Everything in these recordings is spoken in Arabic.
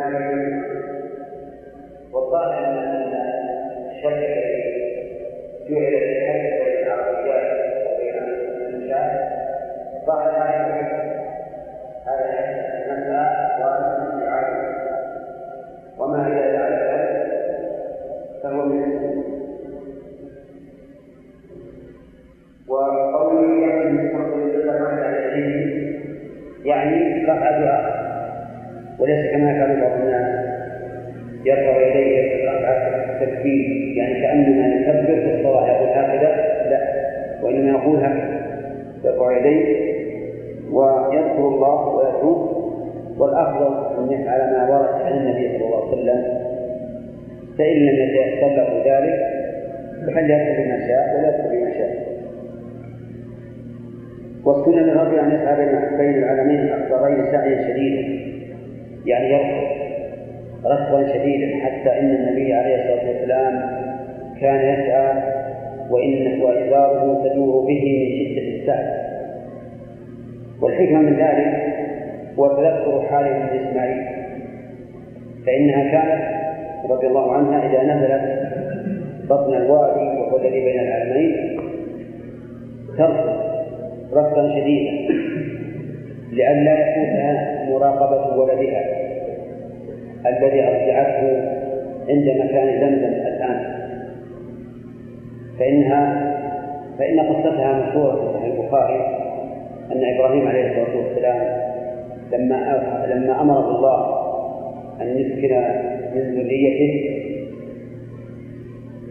مالك والظاهر الشرك الذي جعل للحج بين العربيات وبين النساء ظاهر هذا المسألة وأن التكبير يعني كانما يكبر في الصلاه يقول هكذا لا وإنما يقول هكذا يرفع يديه ويذكر الله ويتوب والأفضل أن يفعل ما ورد عن النبي صلى الله عليه وسلم. فإن لم يتيسر له ذلك فليذكر بما شاء ولا يذكر بما شاء. والسنة للرجل أن يسعى بين العالمين الأكبرين سعيا شديدا يعني يركض ركضا شديدا حتى إن النبي عليه الصلاة والسلام كان يسعى وإن وإزاره تدور به من شدة السعي. والحكمة من ذلك هو تذكر حال ابن إسماعيل فإنها كانت رضي الله عنها إذا نزلت بطن الوادي وهو الذي بين العالمين تركض ركضا شديدا لئلا يفوتها مراقبة ولدها. الذي أرجعته عند مكان زمزم الآن. فإنها فإن قصتها مشهورة في صحيح البخاري أن إبراهيم عليه الصلاة والسلام لما لما أمره الله أن يسكن من ذريته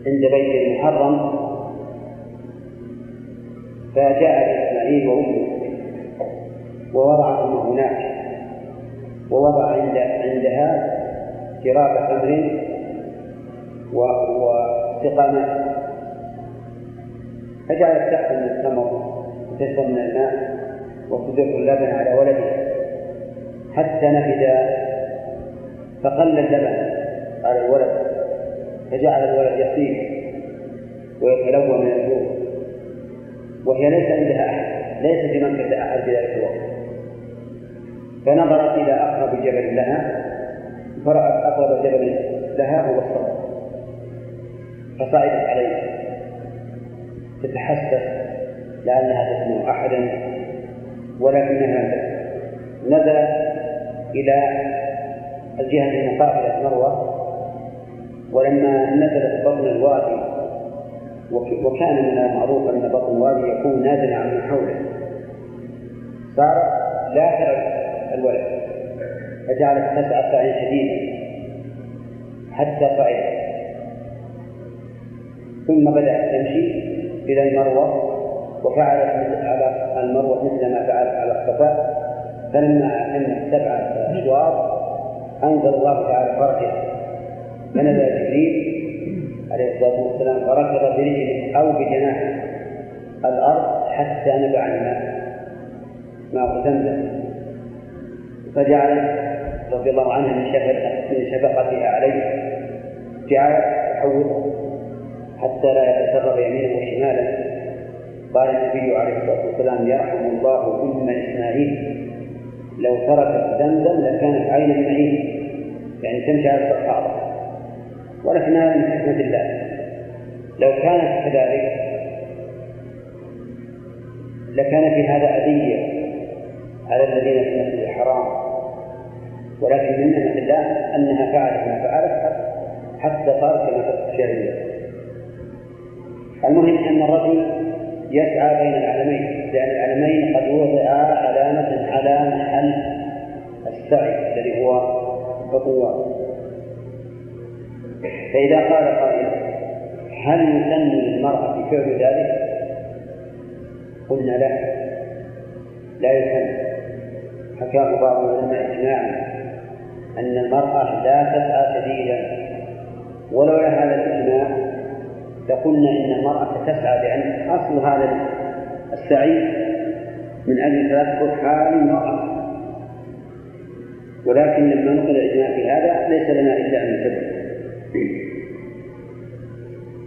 عند بيت المحرم فجاء إسماعيل وأمه ووضع أمه هناك ووضع عند عندها تمر وسقى ماء فجعلت تأكل من التمر وتشرب من الماء وتدر اللبن على ولدها حتى نفد فقل اللبن على الولد فجعل الولد يصيح ويتلوى من الجوع. وهي ليس عندها أحد ليس في مكة أحد في ذلك الوقت. فنظرت إلى أقرب جبل لها فرأت أقرب جبل لها هو الصبر. فصعدت عليه. تتحسس لأنها تسمع أحدا ولكنها نزلت إلى الجهة المقابلة مروة. ولما نزلت بطن الوادي وكان من المعروف أن بطن الوادي يكون نازلا عن حوله. صار لا ترى الولد. فجعلت تسعى سعيا شديدا حتى صعدت ثم بدأت تمشي إلى المروة وفعلت على المروة مثل ما فعلت على الصفا فلما أتمت سبعة أشواط أنزل الله تعالى فرجه فنزل جبريل عليه الصلاة والسلام فركض برجله أو بجناحه الأرض حتى نبع الماء. ماء زمزم فجعل رضي الله عنها من من شفقتها عليه. جعل يحول حتى لا يتسرب يمينا وشمالا. قال النبي عليه الصلاة والسلام يرحم الله أم إسماعيل. لو تركت زمزم لكانت عينا معين يعني تمشي على الصحابه ولكن هذا من حكمة الله. لو كانت كذلك لكان في هذا أذية على الذين في المسجد الحرام. ولكن من نعمة الله أنها فعلت ما فعلت حتى صارت كما الشرعية المهم أن الرجل يسعى بين العلمين لأن العلمين قد وضعا علامة على محل السعي الذي هو الخطوات. فإذا قال قائل هل يسن للمرأة فعل ذلك؟ قلنا لا. لا يسن حكاه بعض العلماء إجماعا. أن المرأة لا تسعى شديدا ولولا هذا الإجماع لقلنا إن المرأة تسعى لأن أصل هذا السعي من أجل تذكر حال المرأة ولكن لما نقل الإجماع في هذا ليس لنا إلا أن نتبع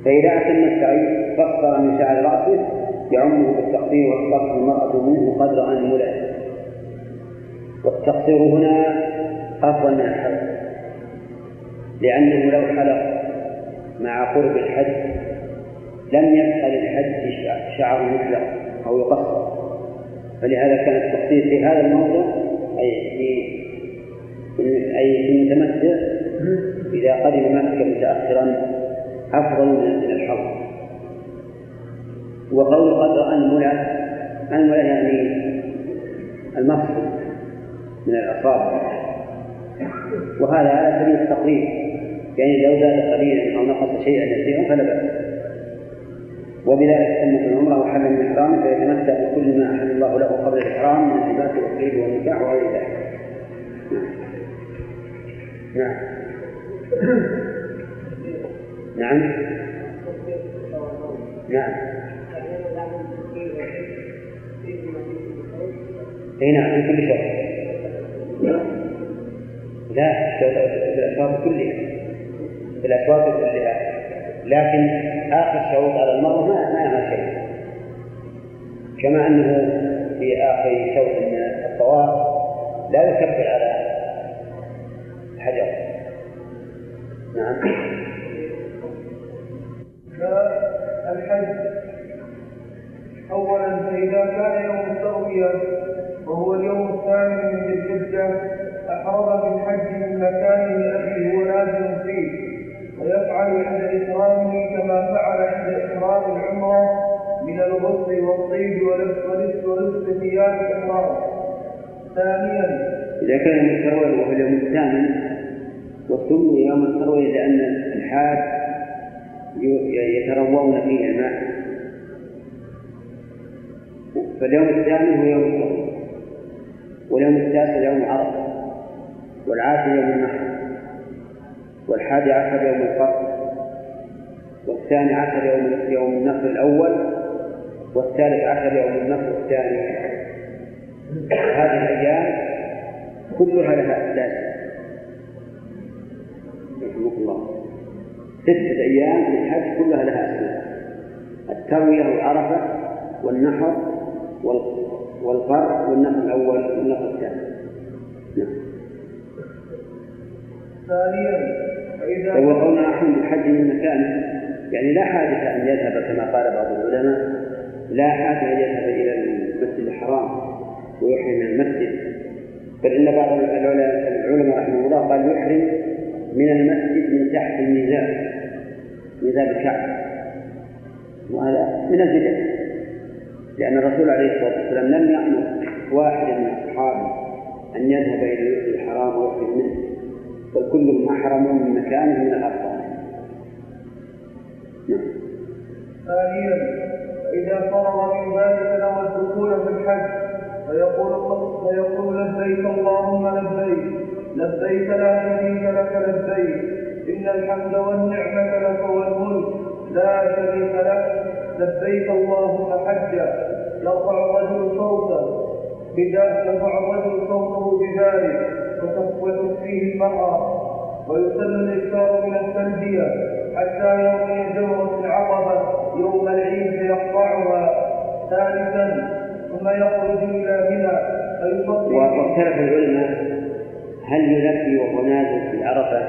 فإذا أتم السعي قصر من شعر رأسه يعمه بالتقصير وتقصر المرأة منه قدر أنملته والتقصير هنا أفضل من الحلق لأنه لو حلق مع قرب الحج لم يبقى للحج شعر مطلق أو يقصر. فلهذا كان التقصير في هذا الموضع أي في أي في المتمتع إذا قدم مكة متأخرا أفضل من الحظ وقول قدر أنملة أنملة يعني المقصد من الأصابع. وهذا على سبيل التقريب يعني لو زاد قليلا أو نقص شيئا يسيرا فلا بأس وبذلك تمت العمرة وحل من إحرامه فيتمتع بكل ما أحل الله له قبل الإحرام من اللباس والطيب والنكاح وغير ذلك. نعم. نعم. نعم. اي نعم في كل شرط لا في الاشواط كلها في الاشواط كلها. لكن آخر شوط على المرة ما ما يعمل شيء. كما أنه في آخر شوط من الطواف لا يكبر على الحجر نعم. الحج اولا فإذا كان يوم التروية وهو اليوم الثاني من ذي الحجة أحرم بالحج من مكانه الذي هو نازل فيه ويفعل عند إكرامه كما فعل عند إكرام العمرة من الغسل والطيب ولبس ولبس ثياب الإحرام. ثانيا إذا كان من التروية وهو اليوم الثامن وسمي يوم التروية لأن الحاج يتروون فيه الماء فاليوم الثامن هو يوم التروية واليوم التاسع يوم عرفة والعاشر يوم النحر والحادي عشر يوم الفرق والثاني عشر يوم يوم النحر الأول والثالث عشر يوم النحر الثاني. هذه الأيام كلها لها أحداث. رحمك الله. ستة أيام للحج كلها لها أسماء التروية والعرفة والنحر والقر والنفع الأول والنفع الثاني. نعم. ثانيا. فإذا أحمد الحج من مكانه. يعني لا حاجة أن يذهب كما قال بعض العلماء. لا حاجة أن يذهب إلى المسجد الحرام ويحرم من المسجد. بل إن بعض العلماء رحمه الله قال يحرم من المسجد من تحت الميزان ميزان الكعبة. وهذا من البدع. لأن الرسول عليه الصلاة والسلام لم يأمر واحدا من أصحابه أن يذهب إلى المسجد الحرام ويحرم منه. بل كلهم أحرموا من مكانه من الأرض. ثانيا فإذا فرغ من ذلك نوى الدخول في الحج فيقول فيقول لبيك اللهم لبيك لبيك لا شريك لك لبيك إن الحمد والنعمة لك والملك لا شريك لك لبيك اللهم حجا يرفع الرجل صوته بذلك يرفع الرجل صوته بذلك وتكفيه المرأة ويسن الإكثار من التلبية حتى يوم جمرة العقبة يوم العيد فيقطعها ثالثا ثم يخرج إلى منى فيصلي. واختلف العلماء هل يلبي وهو نازل في عرفة؟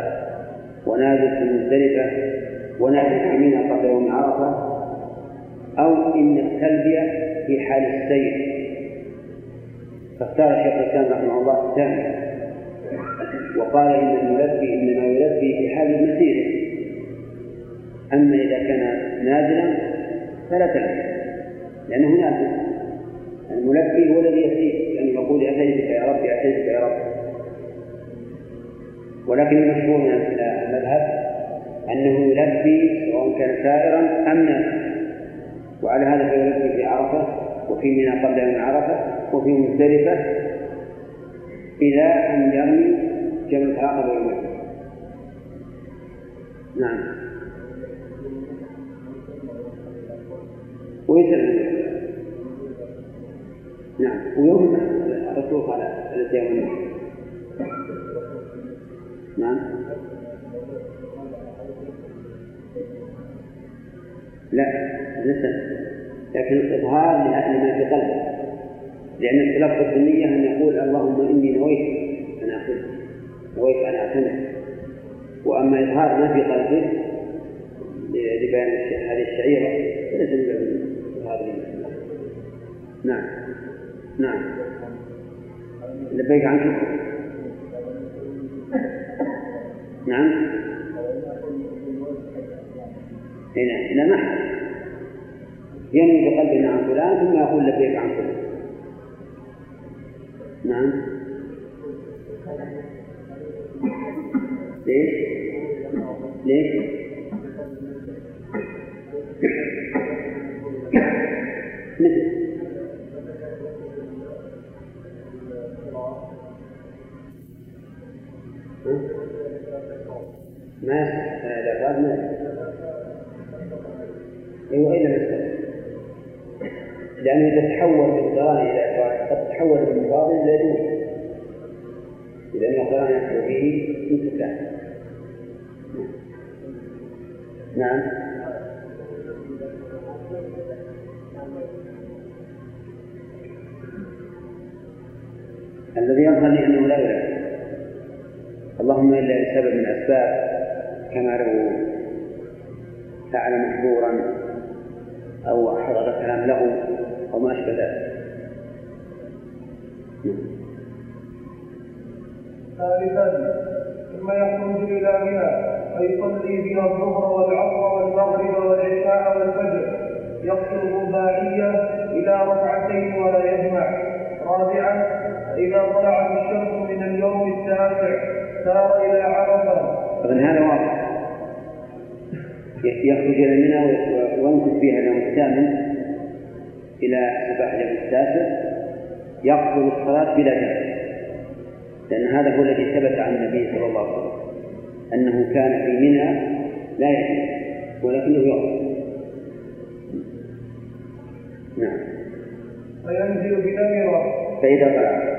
ونازل في مزدلفة؟ ونازل في منى قبل يوم عرفة؟ أو إن التلبية في حال السير؟ فاختار شيخ الإسلام رحمه الله الثاني. وقال إن الملبي إنما يلبي في حال المسير. أما إذا كان نازلا فلا تلبية لأنه نازل. الملبي هو الذي يسير. يعني يقول أتيتك يا ربي أتيتك يا رب. ولكن المشهور من المذهب أنه يلبي سواء كان سائرا أم نازلا. وعلى هذا فيلبي في عرفة وفي منى قبل يوم عرفة وفي مزدلفة إلى أن يرمي جبل العقبة يوم نعم. ويسلم نعم. ويوم الرسول التي يوم نعم. لا ليس. لكن الإظهار لما في قلبه. لأن التلفظ بالنية أن يقول اللهم إني نويت أن أخذ نويت أن أعتمد وأما إظهار ما في قلبه لبيان هذه الشعيرة فليس من هذه نعم. نعم. لبيك عنك. نعم. هنا لا ما ينوي بقلبه عن فلان ثم يقول لبيك عن فلان. نعم. ليش؟ ليش؟ مثل ما الأفراد ما أيوة إلا مثل لأنه إذا تحول من قران إلى إفراد قد تحول من فاضل إلى دون لأن القرآن يحصل فيه انتفاع نعم. الذي يظهر لي أنه لا يلعب اللهم إلا لسبب من الأسباب كما لو فعل محظورا أو حضر كلام له أو ما أشبه ذلك. ثالثا ثم يخرج إلى فيصلي بها الظهر والعصر والمغرب والعشاء والفجر يقصر الرباعية إلى ركعتين ولا يجمع. رابعا إذا طلعت الشمس من اليوم التاسع سار إلى عرفة. إذن هذا واضح. يخرج إلى منى ويمكث فيها اليوم الثامن إلى صباح اليوم التاسع يقصر الصلاة بلا جمع. لأن هذا هو الذي ثبت عن النبي صلى الله عليه وسلم أنه كان في منى لا يجوز ولكنه يقصر نعم. فينزل بنمرة فإذا طلع.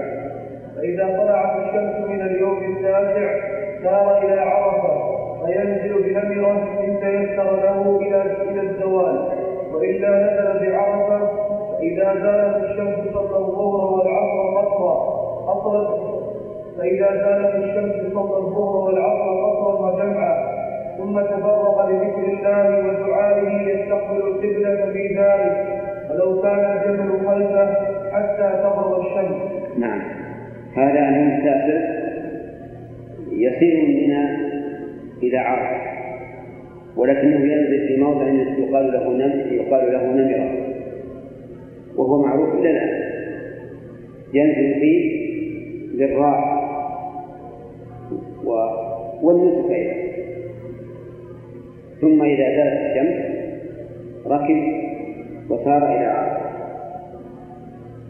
فإذا طلعت الشمس من اليوم التاسع سار إلى عرفة فينزل بنمرة إن تيسر له إلى إلى الزوال. وإلا نزل بعرفة فإذا زالت الشمس صلى الظهر والعصر قصرا قصرت فإذا زالت الشمس صلى الظهر والعصر قصرا وجمعا ثم تفرغ لذكر الله ودعائه يستقبل القبلة في ذلك ولو كان الجبل خلفه حتى تغرب الشمس. نعم. هذا التاسع يسير منا إلى عرفة ولكنه ينزل في موضع يقال له نمر يقال له نمرة وهو معروف إلى الآن ينزل فيه للراحة والنسك أيضا ثم إذا زالت الشمس ركب وسار إلى عرفة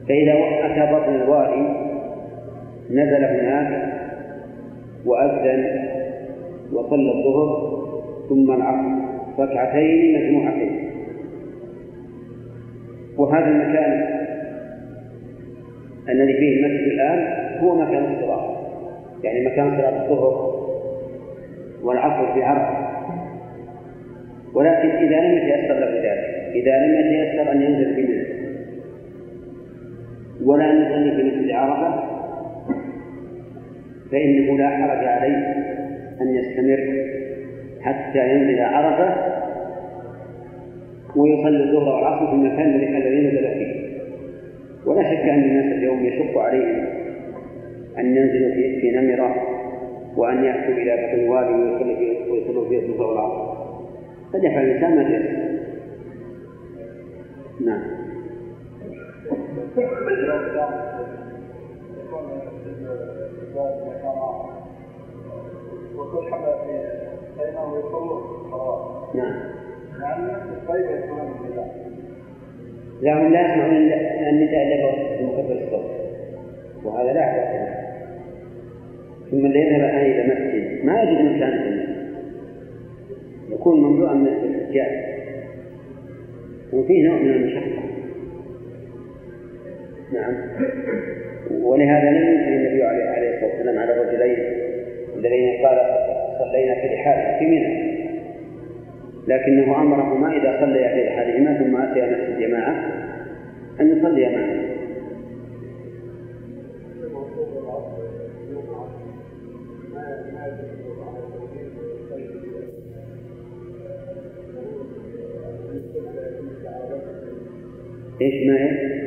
فإذا أتى بطن الوادي نزل هناك وأذن وصلى الظهر ثم العصر. ركعتين مجموعتين. وهذا المكان الذي فيه المسجد الآن هو مكان الصلاة يعني مكان صلاة الظهر والعصر في عرفة ولكن إذا لم يتيسر له ذلك إذا لم يتيسر أن ينزل في منى ولا أن يصلي في مسجد عرفة فإنه لا حرج عليه أن يستمر حتى ينزل عرفة ويصلي الظهر والعصر في المكان الذي نزل فيه. ولا شك أن الناس اليوم يشق عليهم أن ينزلوا في, في نمرة وأن يأتوا إلى بطن الوادي ويصلوا فيه الظهر والعصر قد يفعل الإنسان ما تيسر نعم. وكل حاجة بينهم يصلون نعم. يعني الطيب يكون لا هم لا يسمعون النداء إلا بمكبر الصوت. وهذا لا علاقه ثم اللي يذهب الان إلى مسجد. ما يجد مكان يكون مملوءا من الرجال وفيه نوع من المشقة. نعم. ولهذا لم ينكر النبي عليه الصلاة والسلام على الرجلين الذين قال صلينا في رحال في منى. لكنه أمرهما إذا صليا في رحالهما ثم أتيا مسجد الجماعه أن يصليا معا إيش ما إيش؟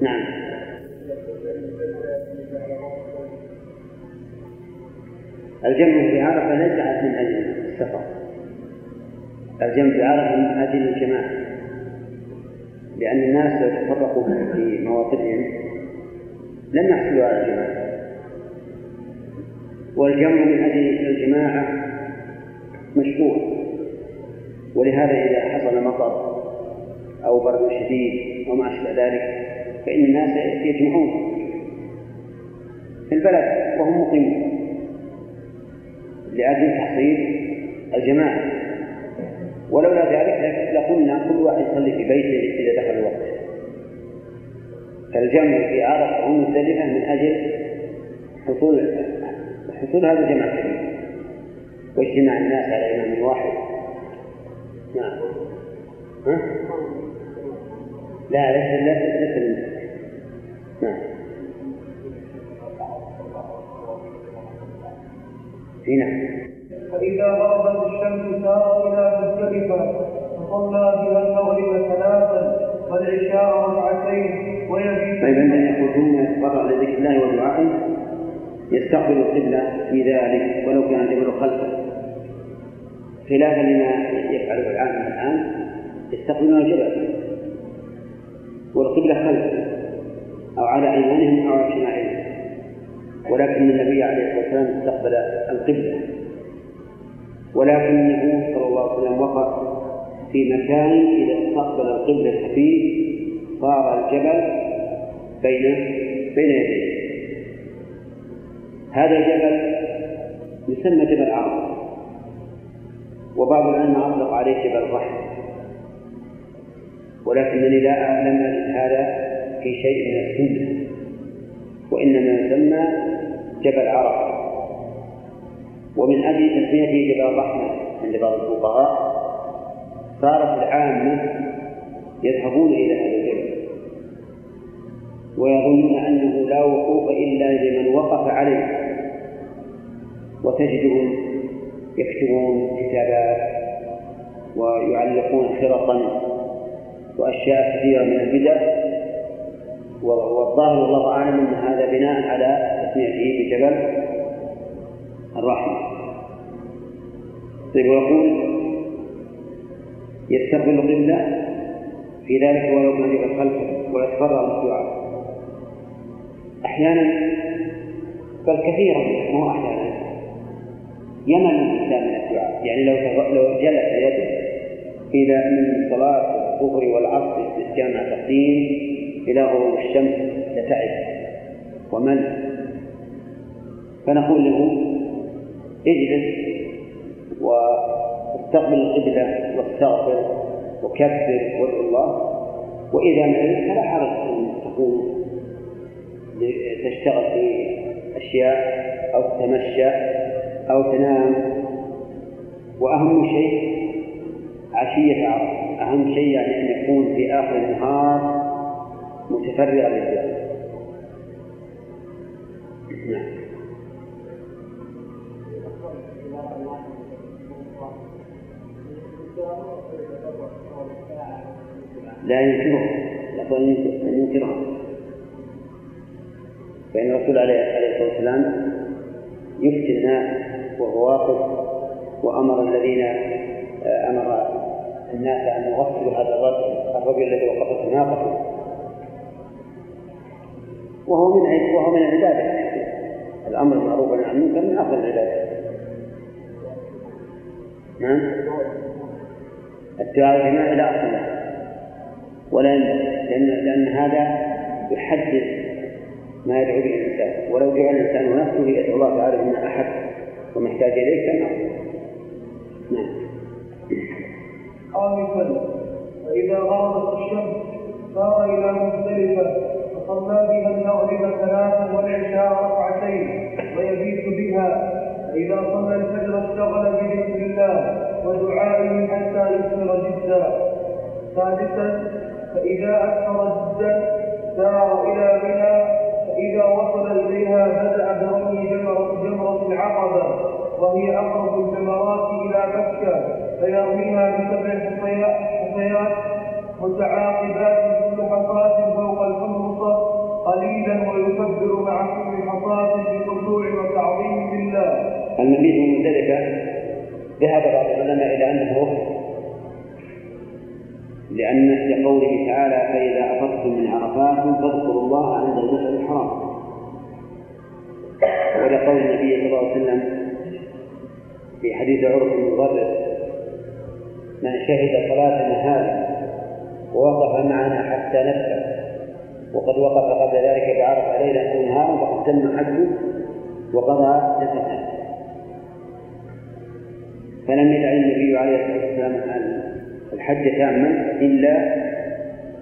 نعم. الجمع في عرفة ليس من أجل السفر. الجمع في عرفة من أجل الجماعة. لأن الناس لو تفرقوا في مواطنهم. لم يحصلوا على الجماعة. والجمع من أجل الجماعة مشروع. ولهذا إذا حصل مطر أو برد شديد أو ما أشبه ذلك فإن الناس يجمعون في البلد وهم مقيمون لأجل تحصيل الجماعة ولولا ذلك لقلنا كل واحد يصلي في بيته إذا دخل الوقت. فالجمع في عرفة ومزدلفة من أجل حصول حصول هذا الجمع الكبير واجتماع الناس على إمام واحد. نعم. ها؟ لا ليس ليس ليس نعم. نعم. فإذا غربت الشمس سار إلى مزدلفة فصلى بها المغرب ثلاثا والعشاء ركعتين ويبيت طيب عندما يقول ثم يتفرع لذكر الله ودعائه يستقبل القبلة في ذلك ولو كان الجبل خلفه خلافا لما يفعله العالم الآن يستقبلون الجبل. والقبلة خلفه أو على أيمانهم أو على شمائلهم. ولكن النبي عليه الصلاة والسلام استقبل القبلة. ولكنه صلى الله عليه وسلم وقف في مكان إذا استقبل القبلة فيه صار الجبل بين بين يديه. هذا الجبل يسمى جبل عرب. وبعض العلماء أطلق عليه جبل الرحم ولكنني لا أعلم هذا في شيء من السنة وإنما يسمى جبل عرفة ومن أجل تسميته جبل الرحمة عند بعض الفقهاء. صارت العامة يذهبون إلى هذا الجبل ويظنون أنه لا وقوف إلا لمن وقف عليه. وتجدهم يكتبون كتابات ويعلقون خرقا وأشياء كثيرة من البدع. والظاهر والله أعلم أن هذا بناء على تسميته بجبل الرحمة. طيب ويقول يستقبل القبلة في ذلك ولو جبل خلفه ويتفرغ للدعاء. أحيانا بل كثيرا مو أحيانا. يمل الإنسان من الدعاء يعني لو لو جلس يده إلى من صلاة الظهر والعصر جامع تقديم إلى غروب الشمس لتعب ومل. فنقول له اجلس واستقبل القبلة واستغفر وكبر وادعو الله. وإذا مللت فلا حرج أن تقوم تشتغل في أشياء أو تتمشى. أو تنام وأهم شيء عشية أهم شيء يعني أن يكون في آخر النهار متفرغا للدعاء نعم. لا ينكره. لقد أن ينكره. فإن الرسول عليه الصلاة والسلام يفتي الناس وهو واقف وأمر الذين آه، أمر الناس أن يغسلوا هذا الرجل الذي وقفته ناقته وهو من وهو من العبادة. الأمر المعروف عن المنكر من أفضل العبادات نعم؟ الدعاء لا أصل له ولا لأن لأن هذا يحدد ما يدعو به الإنسان. ولو جعل الإنسان نفسه يدعو الله تعالى أن أحد ومحتاج إليه كان نعم. خامسا فإذا غربت الشمس سار إلى مختلفة. فصلى بها المغرب ثلاثا والعشاء ركعتين ويبيت بها. فإذا صلى الفجر اشتغل بذكر الله ودعائه حتى يصبر جدا. سادسا فإذا أكثر جدا سار إلى منى فإذا وصل إليها بدأ برمي جمرة جمرة العقبة وهي أقرب الجمرات إلى مكة فيرميها بسبع حصيات متعاقبات كل حصاة فوق الحمصة قليلا ويكبر مع كل حصاة بخشوع وتعظيم لله. المبيت من مزدلفة ذهب بعض العلماء إلى أنه لأن لقوله تعالى فإذا أفضتم من عرفات فاذكروا الله عند المشعر الحرام. ولقول النبي صلى الله عليه وسلم في حديث عرف بن مضرر من شهد صلاتنا هذه ووقف معنا حتى نفتح وقد وقف قبل ذلك بعرفة ليلا أو نهارا فقد تم حجه وقضى جسده فلم يدع النبي عليه الصلاة والسلام الحج تاما إلا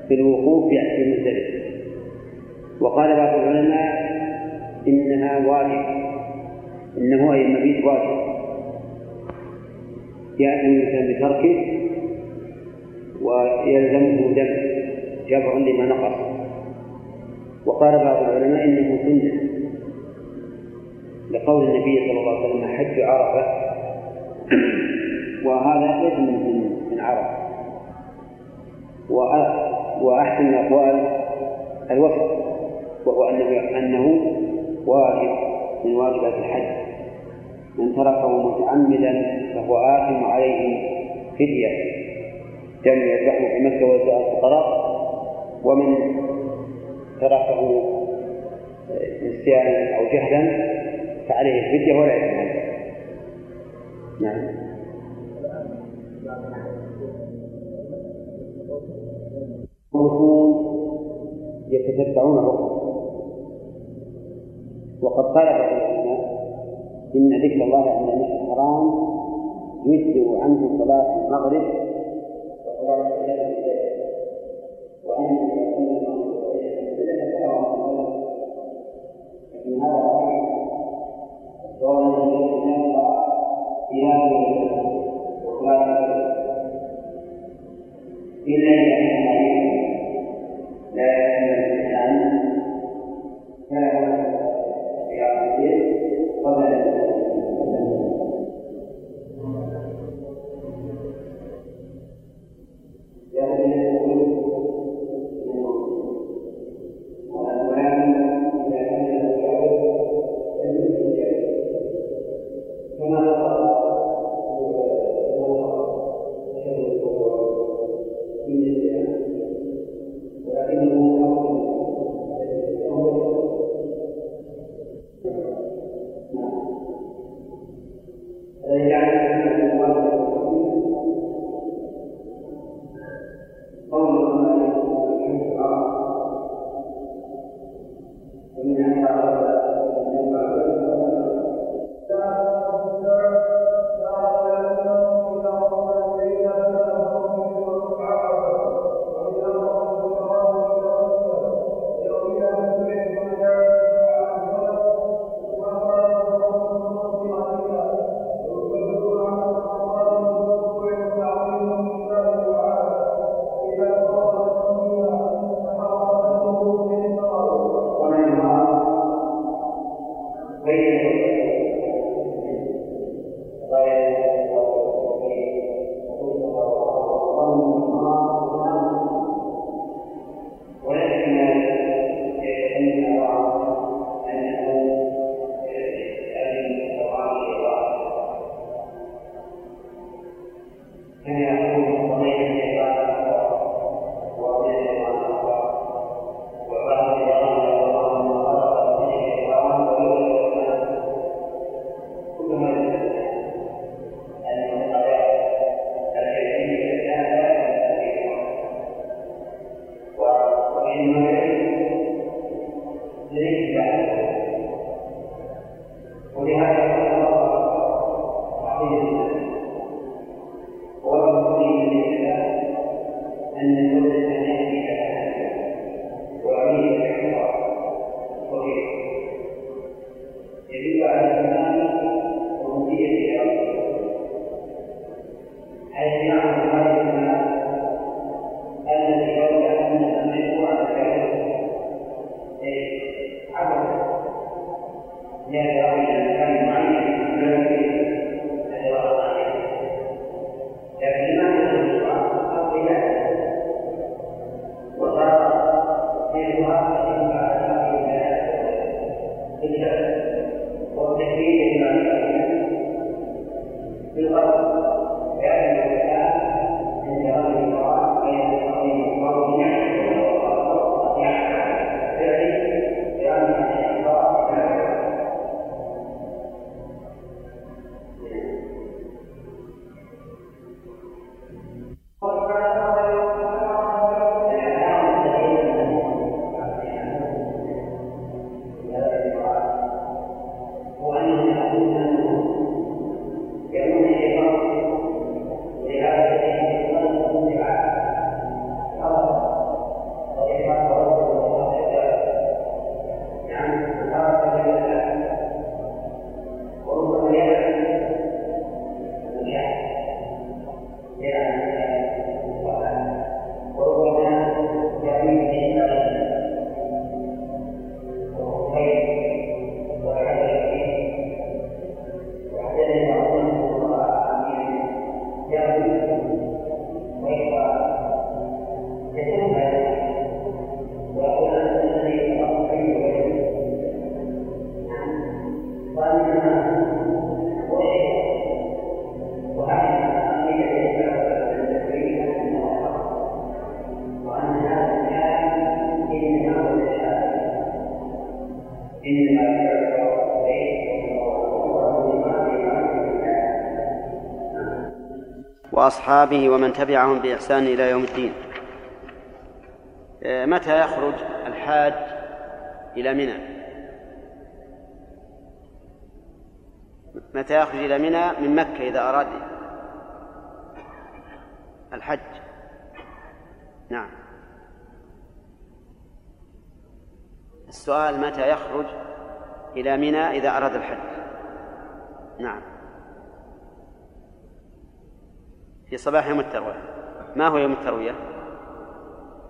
في الوقوف في مزدلفة وقال بعض العلماء إنها واجب إنه أي المبيت واجب. يأتي الإنسان بتركه ويلزمه دم جبر لما نقص. وقال بعض العلماء إنه سنة. لقول النبي صلى الله عليه وسلم حج عرفة. وهذا ليس من من عرفة. وأحسن الأقوال الوسط وهو أنه أنه واجب من واجبات الحج. من تركه متعمدا فهو آثم عليه فدية. كان يذبحه في مكة ويسأل الفقراء. ومن تركه نسيانا أو جهلا فعليه الفدية ولا يتم نعم. الرسول يتتبعون الرسل. وقد قال بعض العلماء إن ذكر الله عند المسجد الحرام يجزئ عنه صلاة المغرب وصلاة الليل وأن لكن هذا صحيح. في هذه وصلاة إلا إذا وأصحابه ومن تبعهم بإحسان إلى يوم الدين. آه، متى يخرج الحاج إلى منى؟ متى يخرج إلى منى؟ من مكة إذا أراد الحج. نعم. السؤال متى يخرج إلى منى إذا أراد الحج نعم في صباح يوم التروية. ما هو يوم التروية؟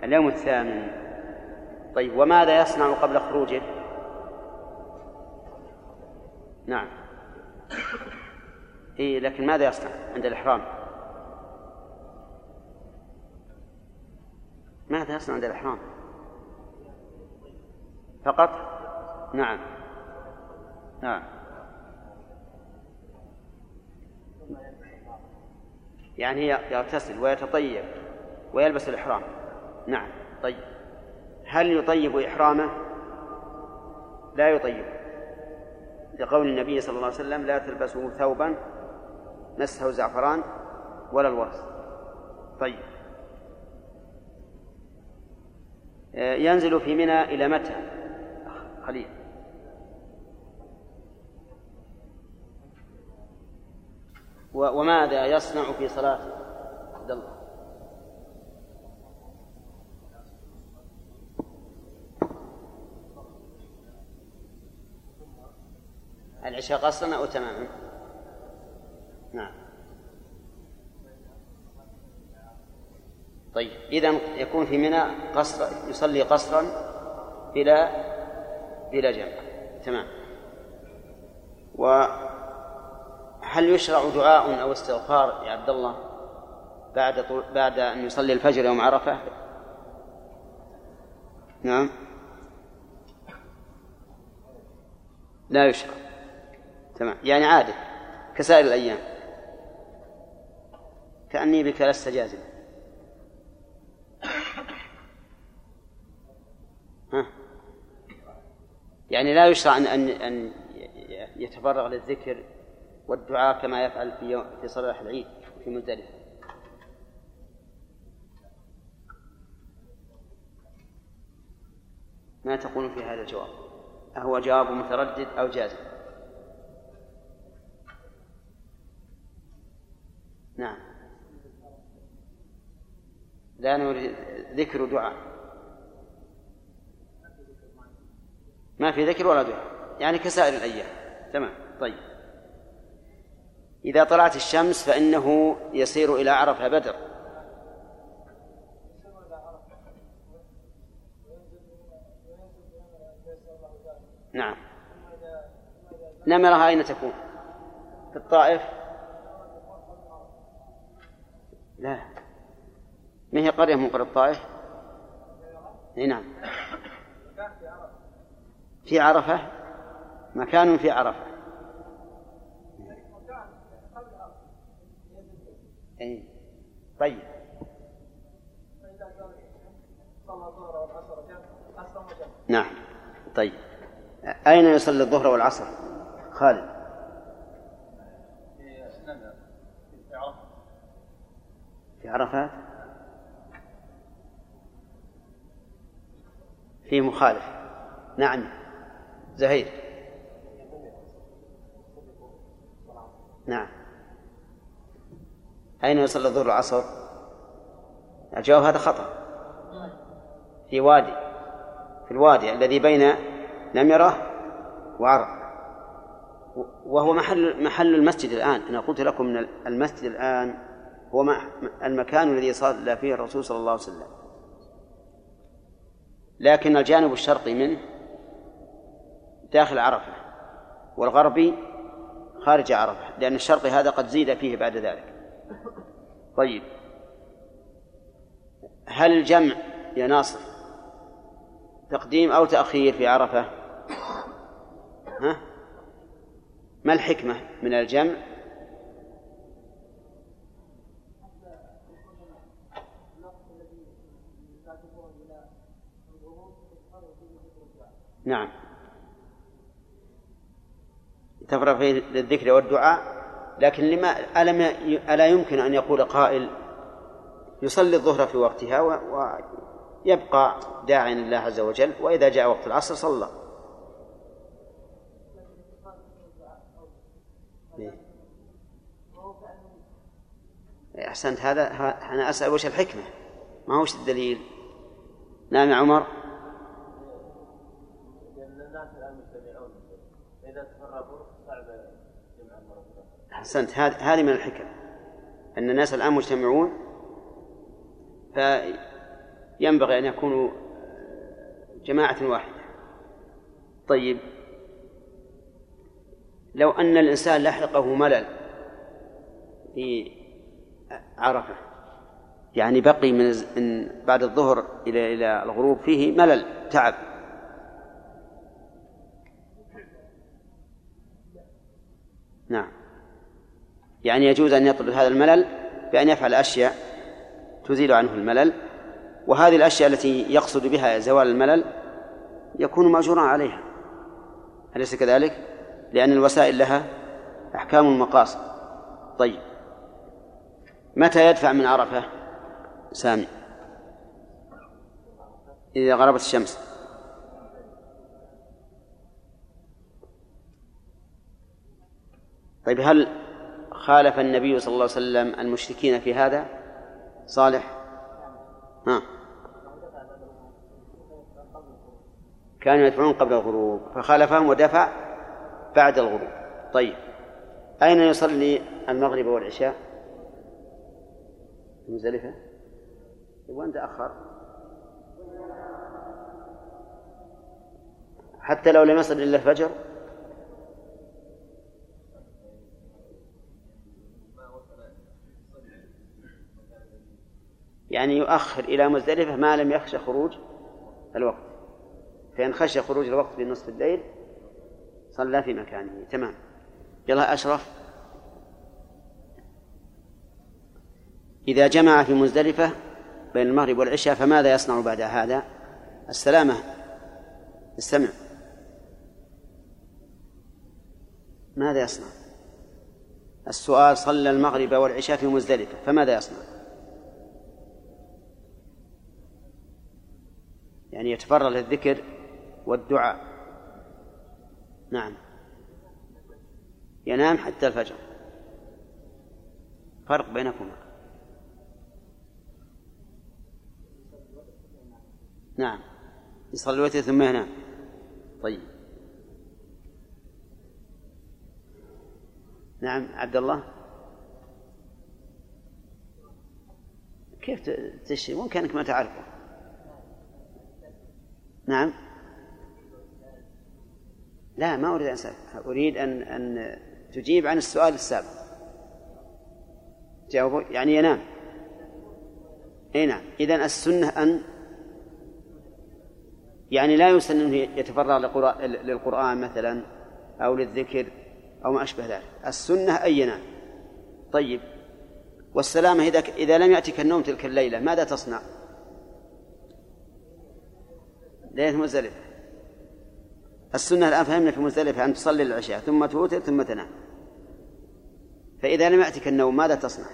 اليوم الثامن. طيب وماذا يصنع قبل خروجه؟ نعم. إيه لكن ماذا يصنع عند الإحرام؟ ماذا يصنع عند الإحرام؟ فقط؟ نعم. نعم. يعني يغتسل ويتطيب ويلبس الإحرام. نعم طيب. هل يطيب إحرامه؟ لا يطيب. لقول النبي صلى الله عليه وسلم لا تلبسوا ثوبا مسه زعفران ولا الورس طيب. آه، ينزل في منى إلى متى؟ خليل. وماذا يصنع في صلاته عبد الله؟ العشاء قصرا أو تماما؟ نعم. طيب إذا يكون في منى قصر يصلي قصرا بلا بلا جمع تمام. و هل يشرع دعاء أو استغفار يا عبد الله بعد بعد أن يصلي الفجر يوم عرفة؟ نعم. لا يشرع. تمام. يعني عادة كسائر الأيام. كأني بك لست جازم ها؟ يعني لا يشرع أن أن يتفرغ للذكر والدعاء كما يفعل في يوم في صلاة العيد في مزدلفة. ما تقول في هذا الجواب؟ أهو جواب متردد أو جازم؟ نعم. لا نريد ذكر دعاء. ما في ذكر ولا دعاء. يعني كسائر الأيام. تمام. طيب. إذا طلعت الشمس فإنه يسير إلى عرفة بدر. نعم. نمرها أين تكون؟ في الطائف؟ لا. ما هي قرية من قرى الطائف؟ نعم. في عرفة؟ مكان في عرفة. أي طيب. نعم. طيب. أين يصلي الظهر والعصر؟ خالد. في عرفات؟ في مخالف. نعم. زهير. نعم. أين يصلي الظهر والعصر؟ الجواب هذا خطأ. في وادي في الوادي الذي بين نمرة وعرفة وهو محل محل المسجد الآن. أنا قلت لكم أن المسجد الآن هو المكان الذي صلى فيه الرسول صلى الله عليه وسلم. لكن الجانب الشرقي منه داخل عرفة والغربي خارج عرفة لأن الشرقي هذا قد زيد فيه بعد ذلك. طيب. هل الجمع يا ناصر تقديم أو تأخير في عرفة؟ ها؟ ما الحكمة من الجمع؟ نعم. تفرغ فيه للذكر والدعاء؟ لكن لما ألم ألا يمكن أن يقول قائل يصلي الظهر في وقتها ويبقى داعيا لله عز وجل وإذا جاء وقت العصر صلى. أحسنت هذا أنا أسأل وش الحكمة؟ ما هوش الدليل؟ نعم يا عمر؟ أحسنت. هذه من الحكم أن الناس الآن مجتمعون فينبغي أن يكونوا جماعة واحدة. طيب لو أن الإنسان لحقه ملل في عرفة يعني بقي من بعد الظهر إلى إلى الغروب فيه ملل تعب. نعم. يعني يجوز أن يطرد هذا الملل بأن يفعل أشياء تزيل عنه الملل وهذه الأشياء التي يقصد بها زوال الملل يكون مأجورا عليها. أليس كذلك؟ لأن الوسائل لها أحكام المقاصد طيب. متى يدفع من عرفة؟ سامي. إذا غربت الشمس. طيب هل خالف النبي صلى الله عليه وسلم المشركين في هذا؟ صالح؟ ها. كانوا يدفعون قبل الغروب فخالفهم ودفع بعد الغروب. طيب. أين يصلي المغرب والعشاء؟ مزدلفة وين تأخر. حتى لو لم يصل إلا الفجر؟ يعني يؤخر إلى مزدلفة ما لم يخشى خروج الوقت. فإن خشي خروج الوقت في نصف الليل صلى في مكانه. تمام. يلا أشرف. إذا جمع في مزدلفة بين المغرب والعشاء فماذا يصنع بعد هذا؟ السلامة. استمع. ماذا يصنع؟ السؤال صلى المغرب والعشاء في مزدلفة فماذا يصنع؟ يعني يتفرغ للذكر والدعاء. نعم. ينام حتى الفجر. فرق بينكما. نعم. يصلي الوتر ثم ينام. طيب. نعم عبد الله. كيف تشتري كانك ما تعرفه. نعم. لا ما أريد أن أسأل. أريد أن أن تجيب عن السؤال السابق. جاوبوا يعني ينام أي نعم. اذا السنة أن يعني لا يسن أنه يتفرغ للقرآن مثلا أو للذكر أو ما أشبه ذلك. السنة ان ينام طيب. والسلامة إذا إذا لم يأتك النوم تلك الليلة ماذا تصنع؟ ليلة مزدلفة السنة الآن فهمنا في مزدلفة أن تصلي العشاء ثم توتر ثم تنام فإذا لم يأتك النوم ماذا تصنع؟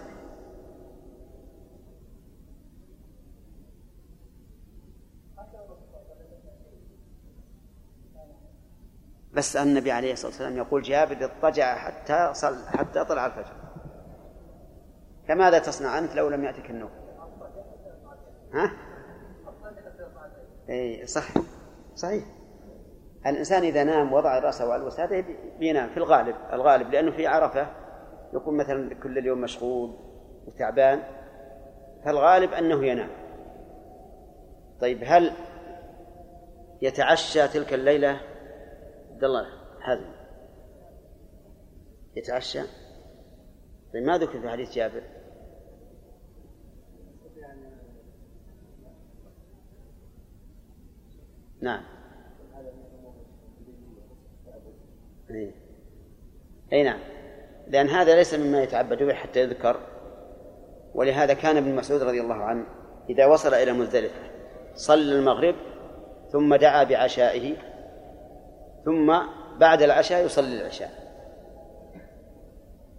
بس النبي عليه الصلاة والسلام يقول جابر اضطجع حتى صل حتى طلع الفجر فماذا تصنع أنت لو لم يأتك النوم ها؟ اي صح صحيح. الإنسان إذا نام وضع رأسه على الوسادة بينام في الغالب الغالب لأنه في عرفة يكون مثلا كل اليوم مشغول وتعبان فالغالب أنه ينام. طيب هل يتعشى تلك الليلة؟ عبد الله حازم يتعشى؟ طيب ما ذكر في حديث جابر؟ نعم. أي. أي نعم. لأن هذا ليس مما يتعبد به حتى يذكر ولهذا كان ابن مسعود رضي الله عنه إذا وصل إلى مزدلفة صلى المغرب ثم دعا بعشائه ثم بعد العشاء يصلي العشاء.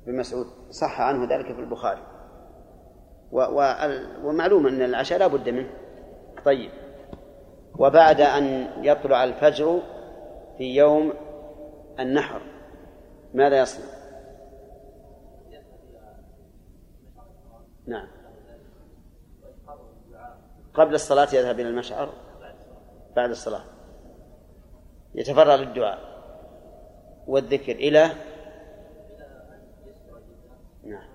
ابن مسعود صح عنه ذلك في البخاري. ومعلوم أن العشاء لا بد منه. طيب. وبعد أن يطلع الفجر في يوم النحر ماذا يصنع؟ نعم. قبل الصلاة يذهب إلى المشعر؟ بعد الصلاة. يتفرغ للدعاء والذكر إلى نعم.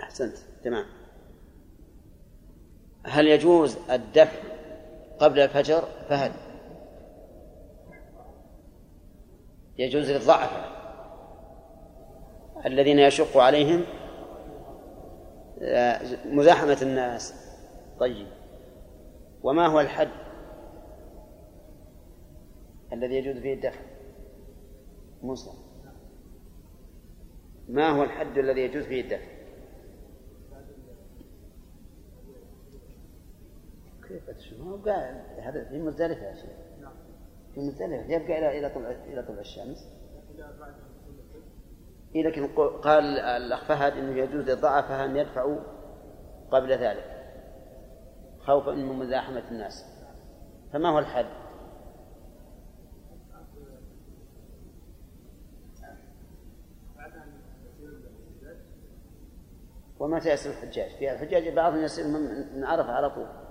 أحسنت. تمام. هل يجوز الدفع قبل الفجر؟ فهل. يجوز للضعف. الذين يشق عليهم آه، مزاحمة الناس. طيب. وما هو الحد الذي يجوز فيه الدفع؟ موسى. ما هو الحد الذي يجوز فيه الدفع؟ كيف ما هو قاعد هذا في مزدلفة يا شيخ. في مزدلفة. يبقى إلى إلى طلوع إلى طلوع الشمس. إيه لكن قال الأخ فهد أنه يجوز للضعفاء أن يدفعوا قبل ذلك. خوفا من مزاحمة الناس. فما هو الحد؟ ومتى يصل الحجاج؟ في الحجاج بعضهم يصل من عرفة على طول.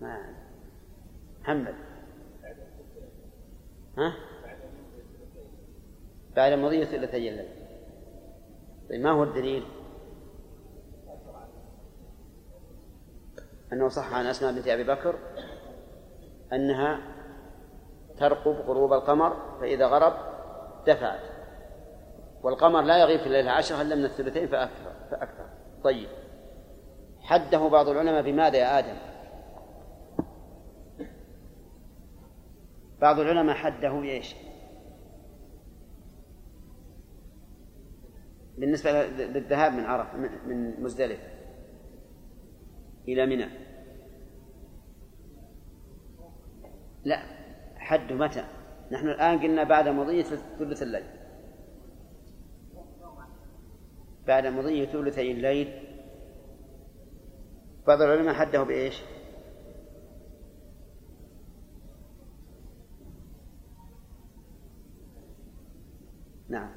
ما محمد ها؟ بعد مضي ثلثي الليل طيب ما هو الدليل؟ أنه صح عن أسماء بنت أبي بكر أنها ترقب غروب القمر فإذا غرب دفعت والقمر لا يغيب في الليلة عشرة إلا من الثلثين فأكثر فأكثر طيب حده بعض العلماء بماذا يا آدم؟ بعض العلماء حده بإيش؟ بالنسبة للذهاب من عرف من مزدلفة إلى منى لا حد متى نحن الآن قلنا بعد مضي ثلث الليل بعد مضي ثلثي الليل بعض العلماء حده بإيش؟ نعم.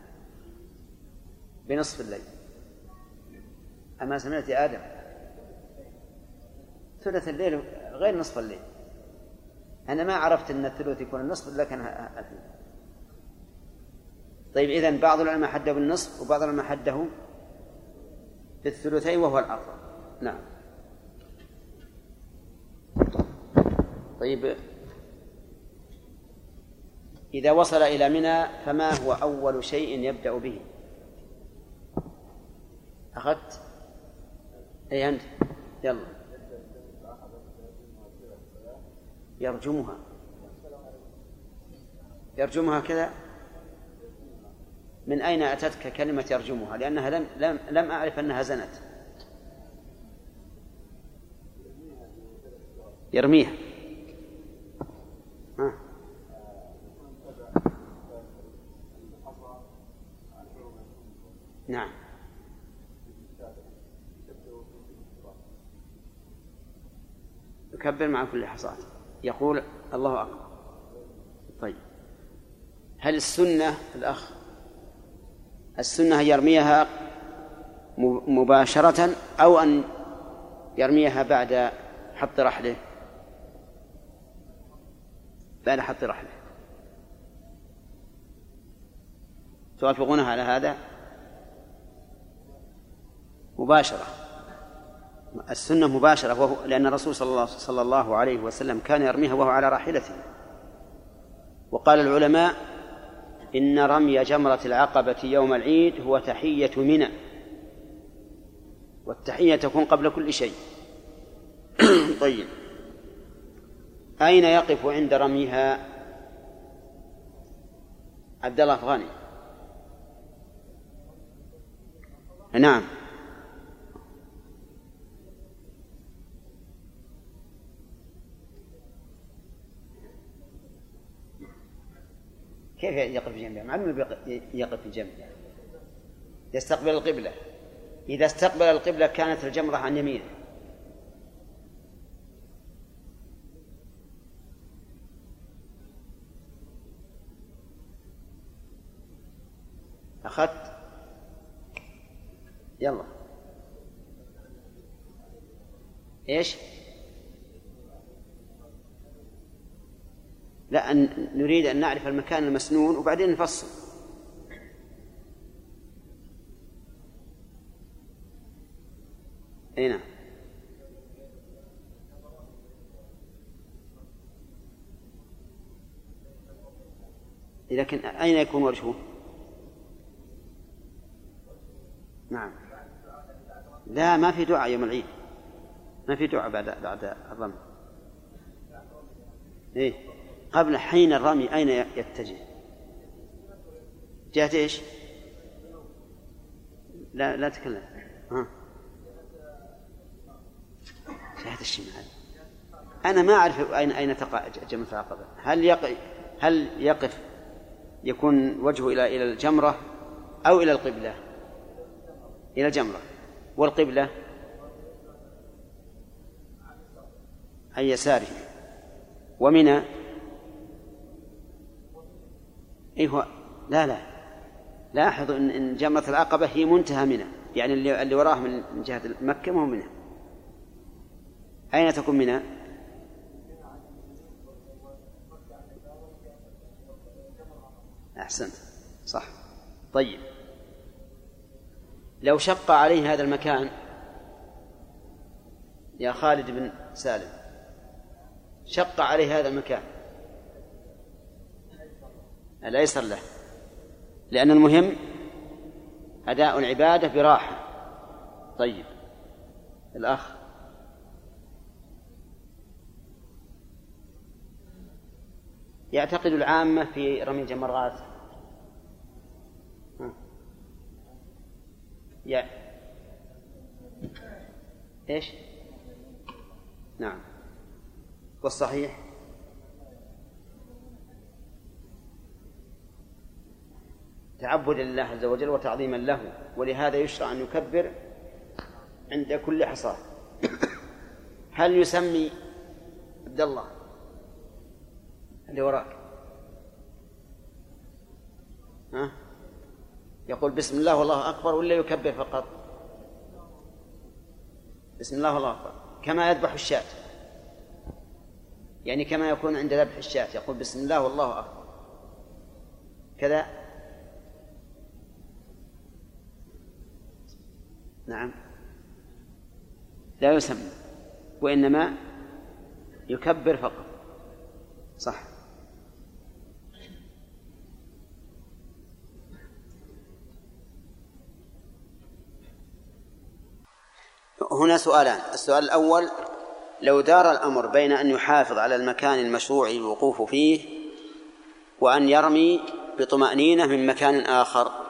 بنصف الليل. أما سمعت يا آدم. ثلث الليل غير نصف الليل. أنا ما عرفت أن الثلث يكون النصف لكن الحين. طيب إذن بعض العلماء حده بالنصف وبعض العلماء حده بالثلثين وهو الأفضل. نعم. طيب إذا وصل إلى منى فما هو أول شيء يبدأ به؟ أخذت؟ أي أنت؟ يلا. يرجمها. يرجمها كذا؟ من أين أتتك كلمة يرجمها؟ لأنها لم لم لم أعرف أنها زنت. يرميها ها. نعم. يكبر مع كل حصاة يقول الله أكبر. طيب. هل السنة الأخ السنة يرميها مباشرة أو أن يرميها بعد حط رحله؟ بعد حط رحله. توافقون على هذا. مباشرة. السنة مباشرة وهو لأن الرسول صلى الله, صلى الله عليه وسلم كان يرميها وهو على راحلته. وقال العلماء إن رمي جمرة العقبة يوم العيد هو تحية منى. والتحية تكون قبل كل شيء. طيب. أين يقف عند رميها؟ عبد الله أفغاني نعم. كيف يقف في جنبها؟ معلوم يقف في جنبها يستقبل القبلة. إذا استقبل القبلة كانت الجمرة عن يمينه. أخذت؟ يلا. إيش؟ لا أن نريد أن نعرف المكان المسنون وبعدين نفصل. أي نعم. لكن أين يكون وجهه؟ نعم. لا ما في دعاء يوم العيد. ما في دعاء بعد بعد الرمي إيه. قبل حين الرمي أين يتجه؟ جهة إيش؟ لا لا تكلم ها. جهة الشمال. أنا ما أعرف أين أين تقع جمرة العقبة. هل يقف هل يقف يكون وجهه إلى إلى الجمرة أو إلى القبلة؟ إلى الجمرة. والقبلة؟ عن يساره. ومنى هو؟ لا لا. لاحظوا إن, إن جمرة العقبة هي منتهى منى يعني اللي, اللي وراه من جهة مكة ما هو منى أين تكون منى؟ أحسنت. صح. طيب. لو شق عليه هذا المكان يا خالد بن سالم شق عليه هذا المكان. الأيسر له. لأن المهم أداء العبادة براحة. طيب. الأخ. يعتقد العامة في رمي الجمرات. يا إيش؟ نعم. والصحيح؟ تعبدا لله عز وجل وتعظيما له ولهذا يشرع أن يكبر عند كل حصاة هل يسمي عبد الله اللي وراك؟ ها؟ يقول بسم الله والله أكبر ولا يكبر فقط؟ بسم الله والله أكبر. كما يذبح الشاة. يعني كما يكون عند ذبح الشاة يقول بسم الله والله أكبر. كذا؟ نعم. لا يسمى وإنما يكبر فقط. صح. هنا سؤالان. السؤال الأول لو دار الأمر بين أن يحافظ على المكان المشروع الوقوف فيه وأن يرمي بطمأنينة من مكان آخر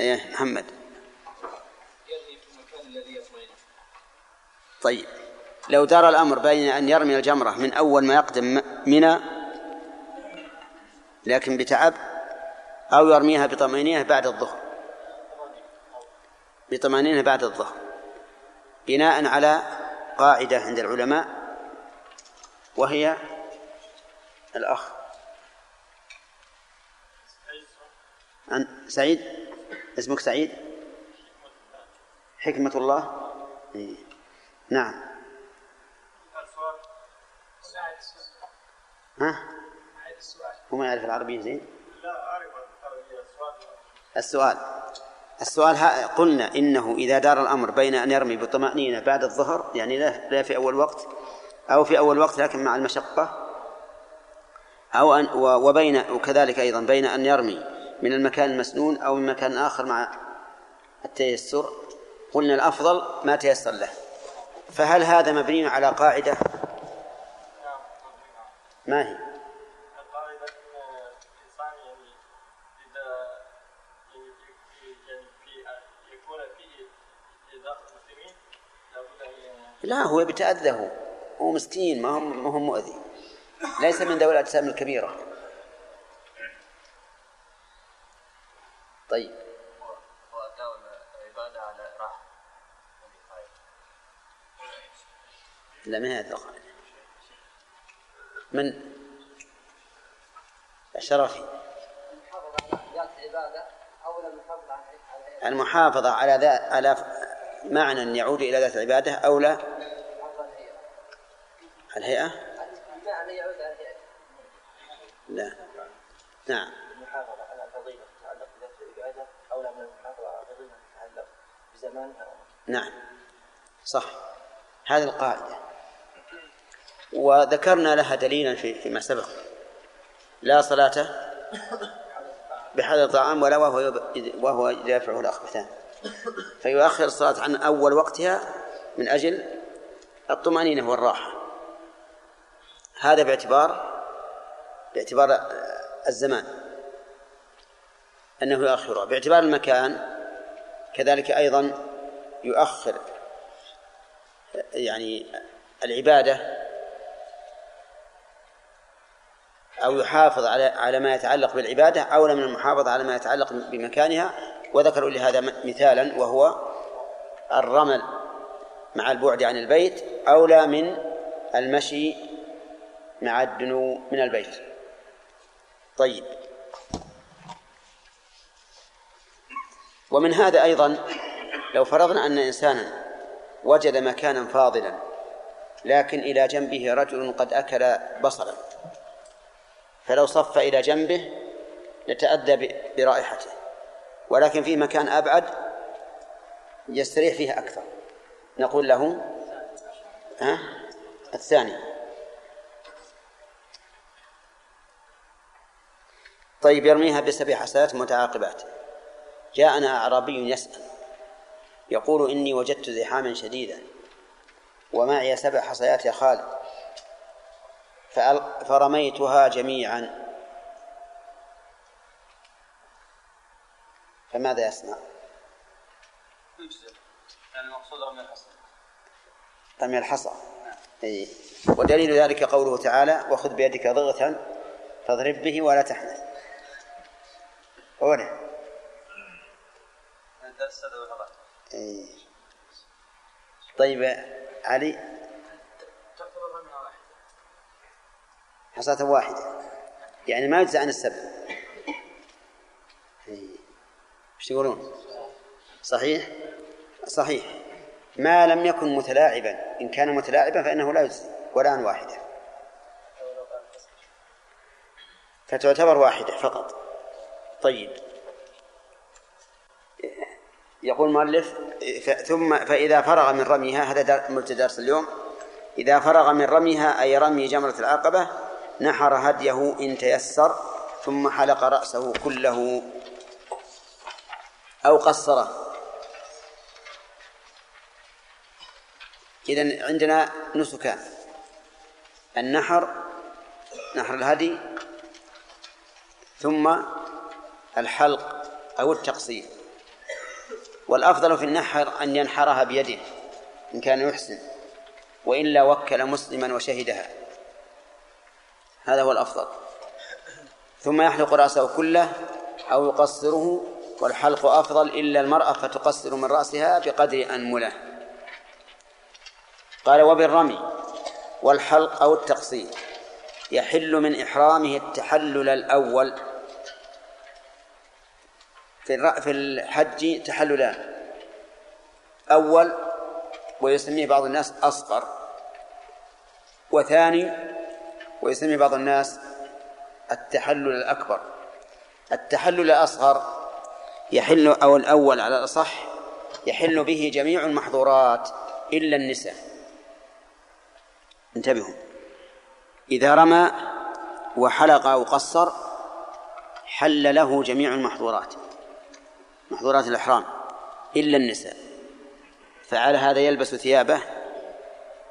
إيه محمد. طيب. لو دار الأمر بين أن يرمي الجمرة من أول ما يقدم منى لكن بتعب أو يرميها بطمأنينة بعد الظهر. بطمأنينة بعد الظهر. بناء على قاعدة عند العلماء وهي الأخ. عن سعيد؟ اسمك سعيد حكمة الله إيه. نعم ها؟ هو ما يعرف العربية زين؟ لا أعرف السؤال السؤال قلنا إنه إذا دار الأمر بين أن يرمي بطمأنينة بعد الظهر يعني لا, لا في أول وقت أو في أول وقت لكن مع المشقة أو أن وبين وكذلك أيضا بين أن يرمي من المكان المسنون أو من مكان آخر مع التيسر. قلنا الأفضل ما تيسر له. فهل هذا مبني على قاعدة؟ ما هي؟ لا هو بتأذى هو. مسكين ما هو ما مؤذي. ليس من ذوي الأجسام الكبيرة. طيب. لا ما هي القاعدة من؟ الشرفي. المحافظة على ذات على معنى يعود إلى ذات العبادة أو لا؟ الهيئة؟ لا. نعم. المحافظة على نعم. صح. هذه القاعدة. وذكرنا لها دليلا في فيما سبق. لا صلاة بحذر الطعام ولا وهو وهو يدافعه الأخبثان. فيؤخر الصلاة عن أول وقتها من أجل الطمأنينة والراحة. هذا باعتبار باعتبار الزمان. أنه يؤخرها باعتبار المكان كذلك أيضا يؤخر يعني العبادة أو يحافظ على على ما يتعلق بالعبادة أولى من المحافظة على ما يتعلق بمكانها. وذكروا لهذا مثالا وهو الرمل مع البعد عن البيت أولى من المشي مع الدنو من البيت. طيب. ومن هذا أيضا لو فرضنا أن إنسانا وجد مكانا فاضلا لكن إلى جنبه رجل قد أكل بصلا فلو صف إلى جنبه لتأذى برائحته ولكن في مكان أبعد يستريح فيه أكثر. نقول له ها؟ الثاني. طيب يرميها بسبع حسنات متعاقبات. جاءنا أعرابي يسأل يقول إني وجدت زحاما شديدا ومعي سبع حصيات يا خالد فرميتها جميعا. فماذا يصنع؟ يعني المقصود رمي الحصى. رمي الحصى. أي ودليل ذلك قوله تعالى وخذ بيدك ضغثا فاضرب به ولا تحنث. هنا إيه. طيب علي. حصاة واحدة. يعني ما يجزى عن السبع. إيش تقولون؟ صحيح؟ صحيح. ما لم يكن متلاعبا. إن كان متلاعبا فإنه لا يجزي ولا عن واحدة. فتعتبر واحدة فقط. طيب. يقول المؤلف ثم فإذا فرغ من رميها هذا مبتدا درس اليوم إذا فرغ من رميها أي رمي جمرة العقبة نحر هديه إن تيسر ثم حلق رأسه كله. أو قصره. إذن عندنا نسكان النحر نحر الهدي ثم الحلق أو التقصير. والأفضل في النحر أن ينحرها بيده إن كان يحسن وإلا وكل مسلما وشهدها. هذا هو الأفضل. ثم يحلق رأسه كله أو يقصره والحلق أفضل إلا المرأة فتقصر من رأسها بقدر أنمله. قال وبالرمي والحلق أو التقصير يحل من إحرامه التحلل الأول في في الحج تحللان أول ويسميه بعض الناس أصغر. وثاني ويسميه بعض الناس التحلل الأكبر. التحلل الأصغر يحل أو الأول على الأصح يحل به جميع المحظورات إلا النساء. انتبهوا. إذا رمى وحلق أو قصر حل له جميع المحظورات. محظورات الإحرام إلا النساء فعلى هذا يلبس ثيابه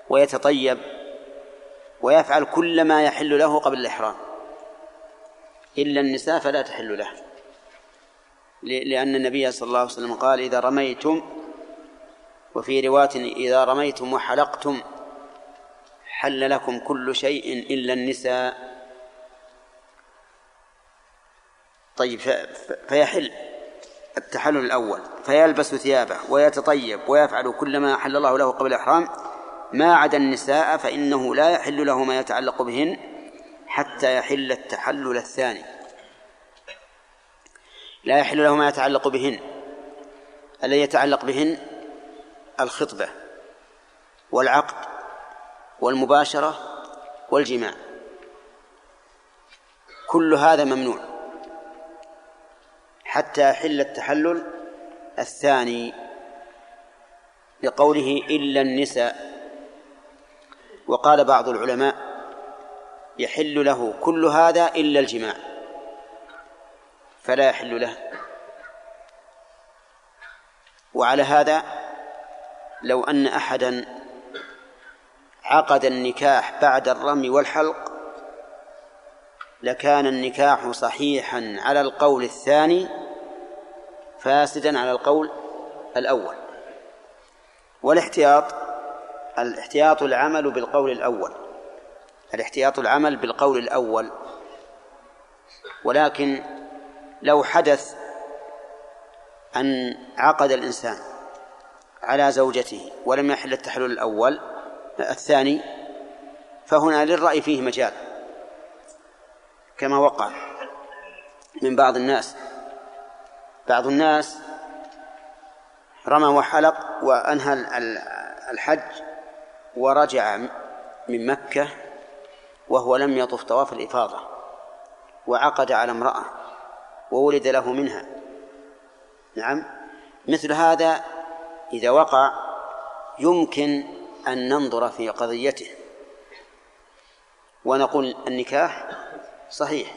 ويتطيب ويفعل كل ما يحل له قبل الإحرام. إلا النساء فلا تحل له لأن النبي صلى الله عليه وسلم قال إذا رميتم وفي رواية إذا رميتم وحلقتم حل لكم كل شيء إلا النساء طيب فيحل. التحلل الأول فيلبس ثيابه ويتطيب ويفعل كل ما أحل الله له قبل الإحرام. ما عدا النساء فإنه لا يحل له ما يتعلق بهن حتى يحل التحلل الثاني. لا يحل له ما يتعلق بهن. الذي يتعلق بهن الخطبة والعقد والمباشرة والجماع. كل هذا ممنوع. حتى يحل التحلل الثاني لقوله إلا النساء. وقال بعض العلماء يحل له كل هذا إلا الجماع فلا يحل له. وعلى هذا لو أن أحدا عقد النكاح بعد الرمي والحلق لكان النكاح صحيحا على القول الثاني فاسدا على القول الأول. والاحتياط الاحتياط العمل بالقول الأول. الاحتياط العمل بالقول الأول. ولكن لو حدث أن عقد الإنسان على زوجته ولم يحل التحلل الأول الثاني فهنا للرأي فيه مجال. كما وقع من بعض الناس. بعض الناس رمى وحلق وأنهى الحج ورجع من مكة وهو لم يطف طواف الإفاضة وعقد على امرأة وولد له منها. نعم. مثل هذا إذا وقع يمكن أن ننظر في قضيته ونقول النكاح صحيح.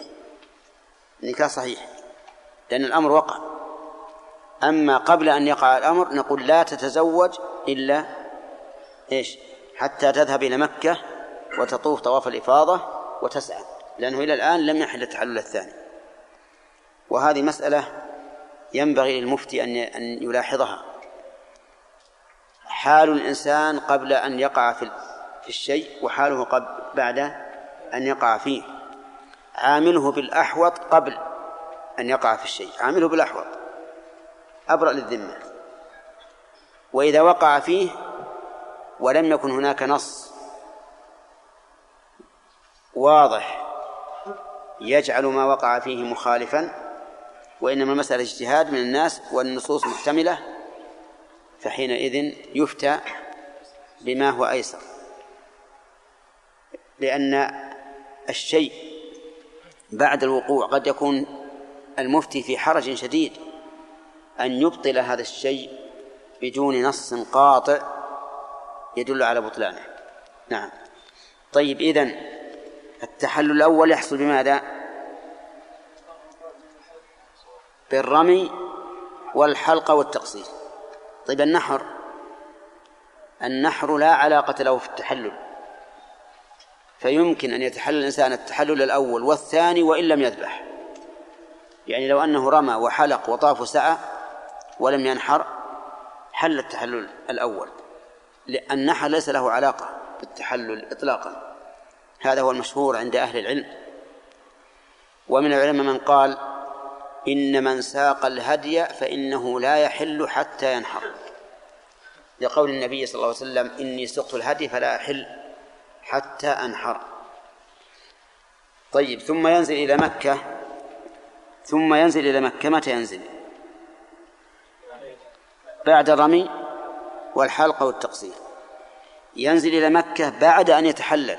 النكاح صحيح. لأن الأمر وقع. أما قبل أن يقع الأمر نقول لا تتزوج إلا إيش؟ حتى تذهب إلى مكة وتطوف طواف الإفاضة وتسعى. لأنه إلى الآن لم يحل التحلل الثاني. وهذه مسألة ينبغي للمفتي أن أن يلاحظها. حال الإنسان قبل أن يقع في في الشيء وحاله قبل بعد أن يقع فيه. عامله بالأحوط قبل أن يقع في الشيء. عامله بالأحوط. أبرأ للذمة. وإذا وقع فيه ولم يكن هناك نص واضح يجعل ما وقع فيه مخالفا وإنما المسألة اجتهاد من الناس والنصوص محتملة فحينئذ يفتى بما هو أيسر. لأن الشيء بعد الوقوع قد يكون المفتي في حرج شديد أن يبطل هذا الشيء بدون نص قاطع يدل على بطلانه. نعم. طيب إذن التحلل الأول يحصل بماذا؟ بالرمي والحلق والتقصير. طيب النحر النحر لا علاقة له في التحلل. فيمكن أن يتحلل الإنسان التحلل الأول والثاني وإن لم يذبح. يعني لو أنه رمى وحلق وطاف سعى ولم ينحر حل التحلل الأول. لأن النحر ليس له علاقة بالتحلل إطلاقا. هذا هو المشهور عند أهل العلم. ومن العلماء من قال إن من ساق الهدي فإنه لا يحل حتى ينحر. لقول النبي صلى الله عليه وسلم إني سقت الهدي فلا أحل. حتى أنحر. طيب ثم ينزل إلى مكة. ثم ينزل إلى مكة. متى ينزل؟ بعد الرمي والحلق والتقصير. ينزل إلى مكة بعد أن يتحلل.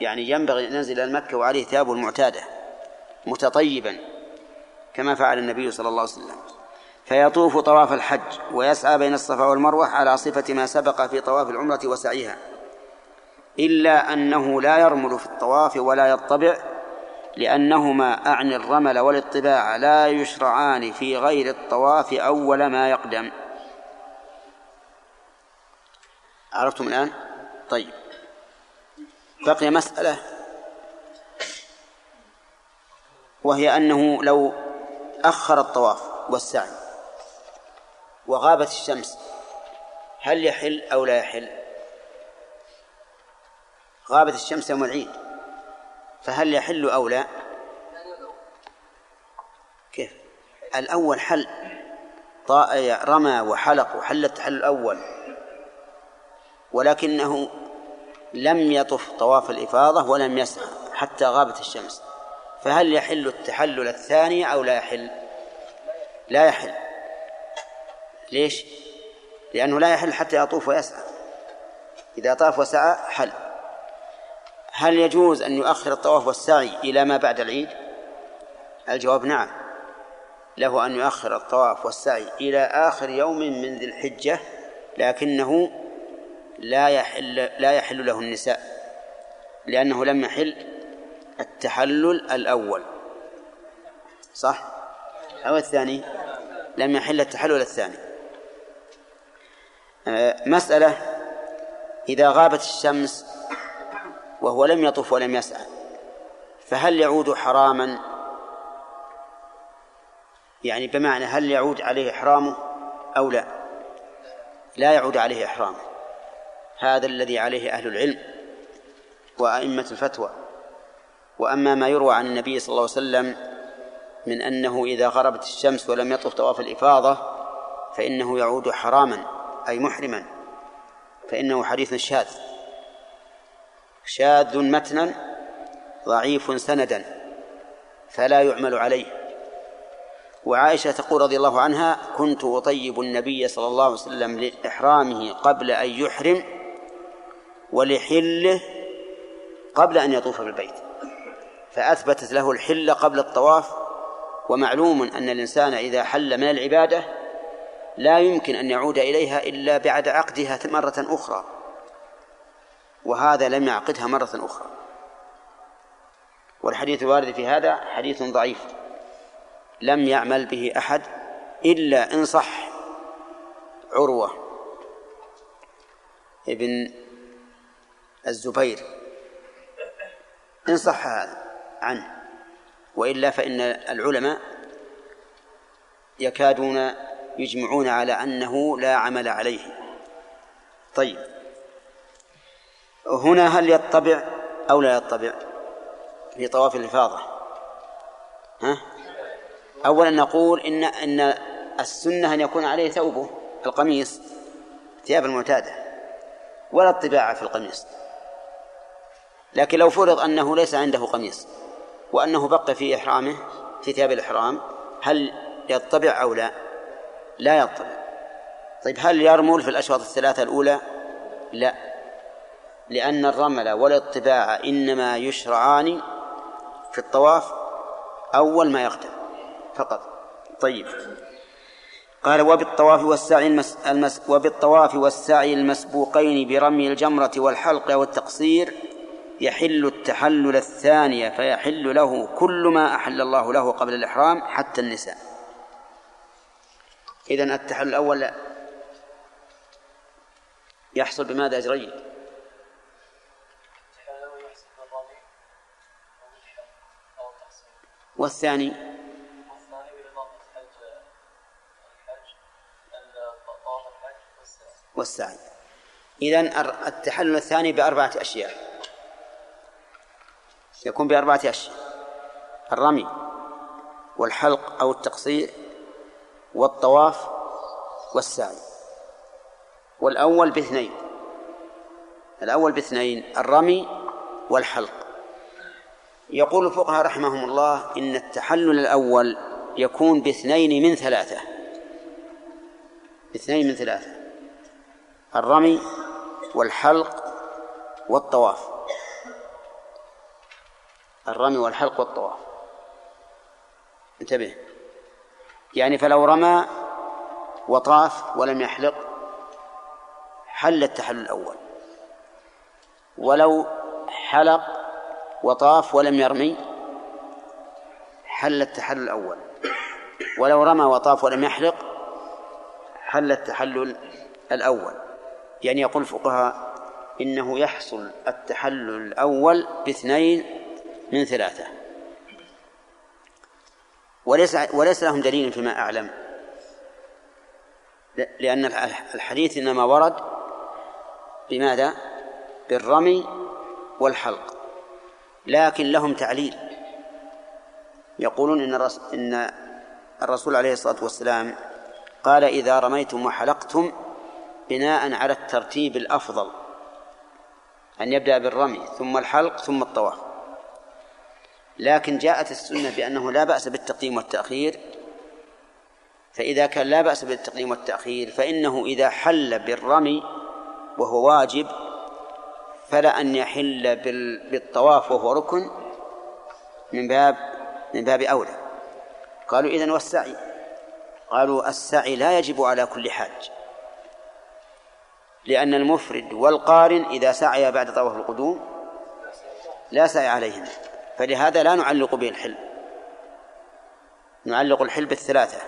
يعني ينبغي أن ينزل إلى مكة وعليه ثيابه المعتادة متطيبا كما فعل النبي صلى الله عليه وسلم. فيطوف طواف الحج ويسعى بين الصفا والمروة على صفة ما سبق في طواف العمرة وسعيها. إلا أنه لا يرمل في الطواف ولا يطبع لأنهما أعني الرمل والاطباع لا يشرعان في غير الطواف أول ما يقدم. عرفتم الآن؟ طيب. بقي مسألة وهي أنه لو أخر الطواف والسعي وغابت الشمس هل يحل أو لا يحل؟ غابت الشمس يوم العيد فهل يحل أو لا؟ كيف؟ الأول حل رمى وحلق وحل التحل الأول ولكنه لم يطف طواف الإفاضة ولم يسعى حتى غابت الشمس. فهل يحل التحلل الثاني أو لا يحل؟ لا يحل. ليش؟ لأنه لا يحل حتى يطوف ويسعى. إذا طاف وسعى حل. هل يجوز أن يؤخر الطواف والسعي إلى ما بعد العيد؟ الجواب نعم. له أن يؤخر الطواف والسعي إلى آخر يوم من ذي الحجة لكنه لا يحل لا يحل له النساء لأنه لم يحل التحلل الأول. صح؟ أو الثاني؟ لم يحل التحلل الثاني. آه، مسألة إذا غابت الشمس وهو لم يطف ولم يسعى فهل يعود حراما؟ يعني بمعنى هل يعود عليه إحرامه أو لا؟ لا يعود عليه إحرامه. هذا الذي عليه أهل العلم وأئمة الفتوى. وأما ما يروى عن النبي صلى الله عليه وسلم من أنه إذا غربت الشمس ولم يطف طواف الإفاضة فإنه يعود حراما أي محرما فإنه حديث شاذ. شاذ متنا ضعيف سندا فلا يعمل عليه. وعائشة تقول رضي الله عنها كنت أطيب النبي صلى الله عليه وسلم لإحرامه قبل أن يحرم ولحله قبل أن يطوف بالبيت فأثبتت له الحل قبل الطواف. ومعلوم أن الإنسان إذا حل من العبادة لا يمكن أن يعود إليها إلا بعد عقدها مرة أخرى. وهذا لم يعقدها مرة أخرى. والحديث الوارد في هذا حديث ضعيف. لم يعمل به أحد إلا إن صح عروة ابن الزبير. إن صح هذا عنه. وإلا فإن العلماء يكادون يجمعون على أنه لا عمل عليه. طيب. هنا هل يطبع أو لا يطبع في طواف الإفاضة؟ ها؟ أولا نقول إن إن السنة أن يكون عليه ثوبه القميص ثياب المعتادة ولا الطباعة في القميص. لكن لو فرض أنه ليس عنده قميص وأنه بقي في إحرامه في ثياب الإحرام هل يطبع أو لا؟ لا يطبع طيب هل يرمل في الأشواط الثلاثة الأولى؟ لا. لأن الرمل والاطباع إنما يشرعان في الطواف أول ما يقدم فقط. طيب. قال وبالطواف والسعي المس... المس... وبالطواف والسعي المسبوقين برمي الجمرة والحلق والتقصير يحل التحلل الثاني فيحل له كل ما أحل الله له قبل الإحرام حتى النساء. إذن التحلل الأول يحصل بماذا جريد والثاني؟ والسعي إذن التحلل الثاني بأربعة أشياء. يكون بأربعة أشياء. الرمي والحلق أو التقصير والطواف والسعي. والأول باثنين. الأول باثنين الرمي والحلق. يقول الفقهاء رحمهم الله إن التحلل الأول يكون باثنين من ثلاثة. باثنين من ثلاثة. الرمي والحلق والطواف. الرمي والحلق والطواف. انتبه. يعني فلو رمى وطاف ولم يحلق حل التحلل الأول. ولو حلق وطاف ولم يرمي؟ حل التحلل الأول. ولو رمى وطاف ولم يحلق حل التحلل الأول. يعني يقول الفقهاء إنه يحصل التحلل الأول باثنين من ثلاثة. وليس وليس لهم دليل فيما أعلم. لأن الحديث إنما ورد بماذا؟ بالرمي والحلق. لكن لهم تعليل. يقولون إن إن الرسول عليه الصلاة والسلام قال إذا رميتم وحلقتم بناء على الترتيب الأفضل. أن يبدأ بالرمي ثم الحلق ثم الطواف. لكن جاءت السنة بأنه لا بأس بالتقديم والتأخير. فإذا كان لا بأس بالتقديم والتأخير فإنه إذا حل بالرمي وهو واجب فلا أن يحل بالطواف وهو ركن من باب من باب أولى. قالوا إذن والسعي. قالوا السعي لا يجب على كل حاج. لأن المفرد والقارن إذا سعي بعد طواف القدوم لا سعي عليهما. فلهذا لا نعلق به الحل نعلق الحل بالثلاثة.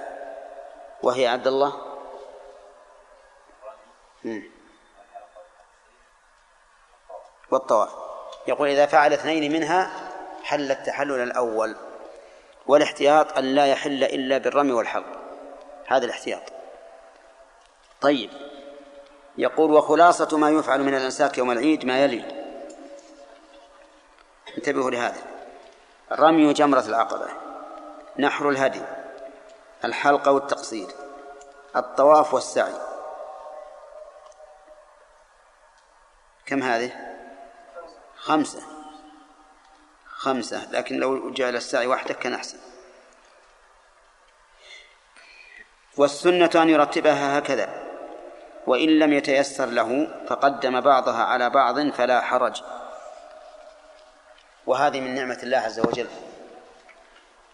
وهي عبد الله؟ والطواف. يقول إذا فعل اثنين منها حل التحلل الأول والاحتياط أن لا يحل إلا بالرمي والحلق. هذا الاحتياط. طيب. يقول وخلاصة ما يفعل من الأنساك يوم العيد ما يلي. انتبهوا لهذا. رمي جمرة العقبة. نحر الهدي. الحلقة والتقصير. الطواف والسعي. كم هذه؟ خمسة. خمسة. لكن لو جعل السعي وحده كان أحسن. والسنة أن يرتبها هكذا. وإن لم يتيسر له فقدم بعضها على بعض فلا حرج. وهذه من نعمة الله عز وجل.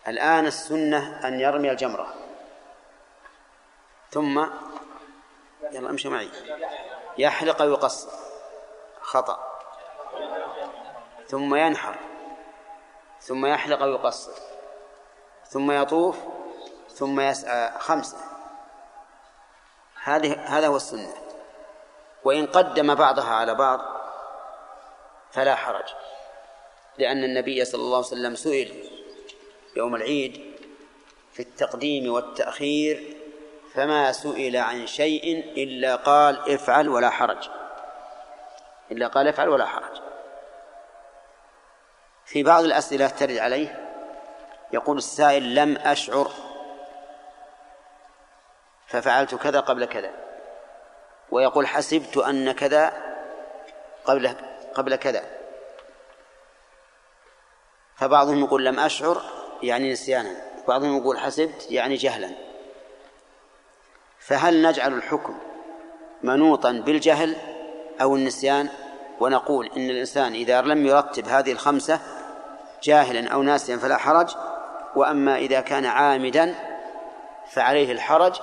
الآن السنة أن يرمي الجمرة. ثم يلا امشي معي. يحلق ويقصر خطأ. ثم ينحر ثم يحلق ويقصر ثم يطوف ثم يسعى خمسة. هذه هذا هو السنة. وإن قدم بعضها على بعض فلا حرج لأن النبي صلى الله عليه وسلم سئل يوم العيد في التقديم والتأخير فما سئل عن شيء إلا قال افعل ولا حرج. إلا قال افعل ولا حرج. في بعض الأسئلة ترد عليه يقول السائل لم أشعر ففعلت كذا قبل كذا ويقول حسبت أن كذا قبل قبل كذا. فبعضهم يقول لم أشعر يعني نسيانا بعضهم يقول حسبت يعني جهلا. فهل نجعل الحكم منوطا بالجهل أو النسيان؟ ونقول إن الإنسان إذا لم يرتب هذه الخمسة جاهلا أو ناسيا فلا حرج وأما إذا كان عامدا فعليه الحرج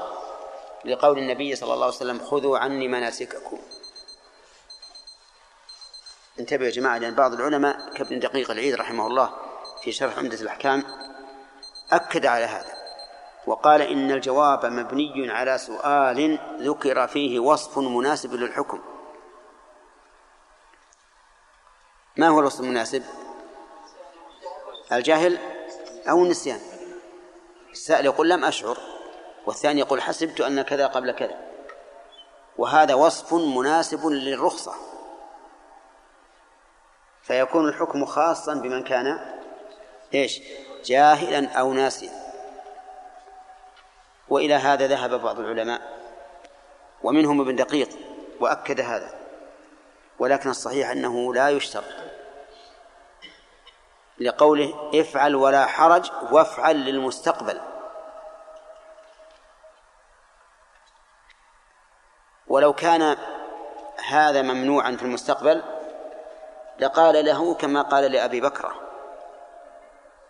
لقول النبي صلى الله عليه وسلم خذوا عني مناسككم. انتبهوا يا جماعة لأن بعض العلماء كابن دقيق العيد رحمه الله في شرح عمدة الأحكام أكد على هذا وقال إن الجواب مبني على سؤال ذكر فيه وصف مناسب للحكم. ما هو الوصف المناسب؟ الجهل أو النسيان؟ السائل يقول لم أشعر والثاني يقول حسبت أن كذا قبل كذا. وهذا وصف مناسب للرخصة. فيكون الحكم خاصا بمن كان إيش؟ جاهلا أو ناسيا. وإلى هذا ذهب بعض العلماء ومنهم ابن دقيق وأكد هذا. ولكن الصحيح أنه لا يشترط لقوله افعل ولا حرج وافعل للمستقبل. ولو كان هذا ممنوعا في المستقبل لقال له كما قال لأبي بكرة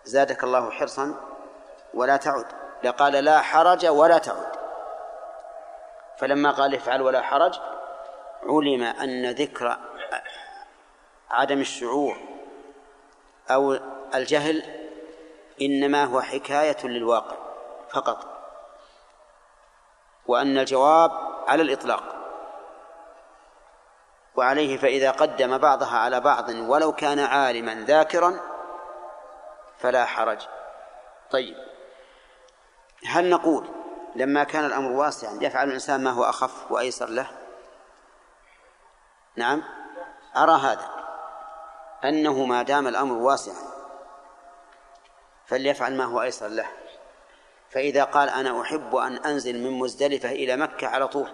زادك الله حرصا ولا تعد. لقال لا حرج ولا تعد. فلما قال افعل ولا حرج علم أن ذكر عدم الشعور أو الجهل إنما هو حكاية للواقع فقط وأن الجواب على الإطلاق. وعليه فإذا قدم بعضها على بعض ولو كان عالما ذاكرا فلا حرج. طيب هل نقول لما كان الأمر واسعا يفعل الإنسان ما هو أخف وأيسر له؟ نعم. أرى هذا. أنه ما دام الأمر واسعا فليفعل ما هو أيسر له. فإذا قال أنا أحب أن أنزل من مزدلفة إلى مكة على طول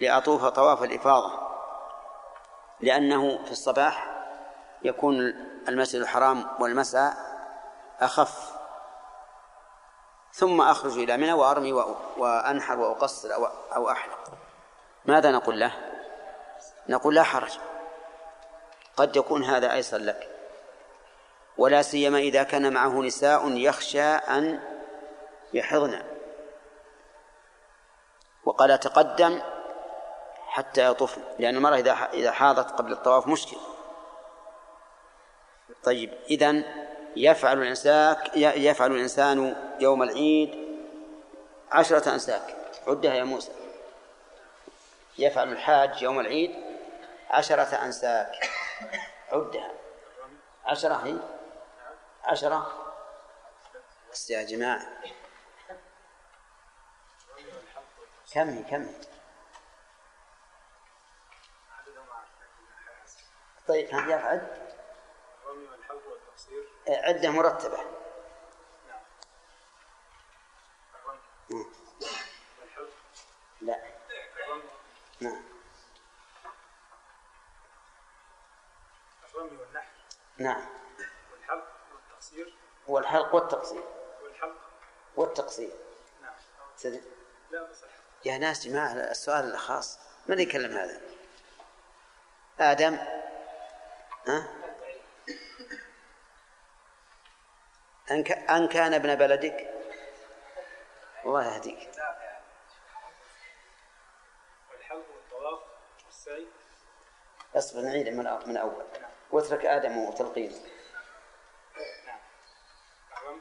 لأطوف طواف الإفاضة لأنه في الصباح يكون المسجد الحرام والمسعى أخف. ثم أخرج إلى منى وأرمي وأنحر وأقصر أو أحلق. ماذا نقول له؟ نقول لا حرج. قد يكون هذا أيسر لك. ولا سيما إذا كان معه نساء يخشى أن يحضن. وقال تقدم حتى يطفن لأن المرأة إذا إذا حاضت قبل الطواف مشكل طيب إذن يفعل الإنسان يفعل الإنسان يوم العيد عشرة أنساك عدها يا موسى. يفعل الحاج يوم العيد عشرة أنساك. عدها عشرة هي؟ عشرة؟ بس يا جماعة. كم هي؟ كم هي؟ طيب هل يفعل؟ عدة مرتبة. لا. نعم الرمي والنحر نعم. والحلق والتقصير؟ هو الحلق والتقصير. والحلق. والتقصير. نعم. سدد. لا بس يا ناس جماعة السؤال الخاص من يكلم هذا؟ آدم. ها؟ أن كان ابن بلدك؟ الله يهديك. والحلق والطواف والسعي. أصبر نعيد من من اول واترك آدم وتلقين نعم.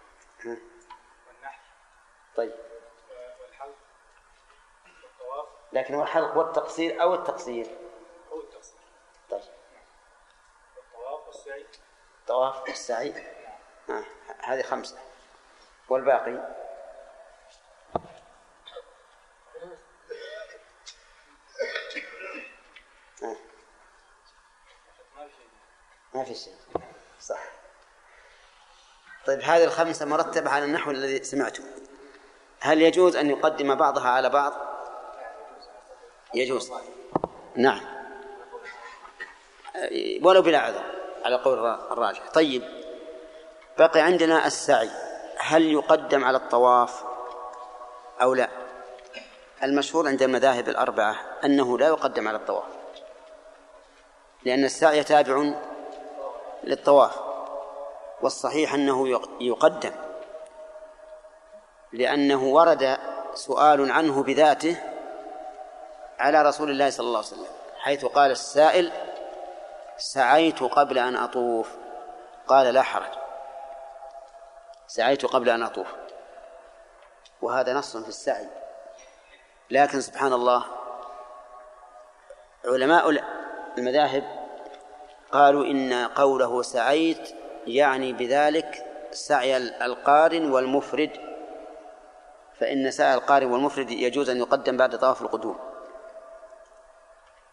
طيب. والحلق. والطواف. لكن هو الحلق والتقصير أو التقصير؟ أو التقصير. طيب. والطواف والسعي. الطواف والسعي. نعم. هذه خمسة. والباقي ما في شيء صح طيب هذه الخمسة مرتبة على النحو الذي سمعته. هل يجوز أن يقدم بعضها على بعض؟ يجوز. نعم. ولو بلا عذر على قول الراجح. طيب بقي عندنا السعي. هل يقدم على الطواف أو لا؟ المشهور عند المذاهب الأربعة أنه لا يقدم على الطواف لأن السعي تابع للطواف. والصحيح أنه يقدم لأنه ورد سؤال عنه بذاته على رسول الله صلى الله عليه وسلم حيث قال السائل سعيت قبل أن أطوف. قال لا حرج سعيت قبل أن أطوف. وهذا نص في السعي لكن سبحان الله علماء المذاهب قالوا إن قوله سعيت يعني بذلك سعي القارن والمفرد فإن سعي القارن والمفرد يجوز أن يقدم بعد طواف القدوم.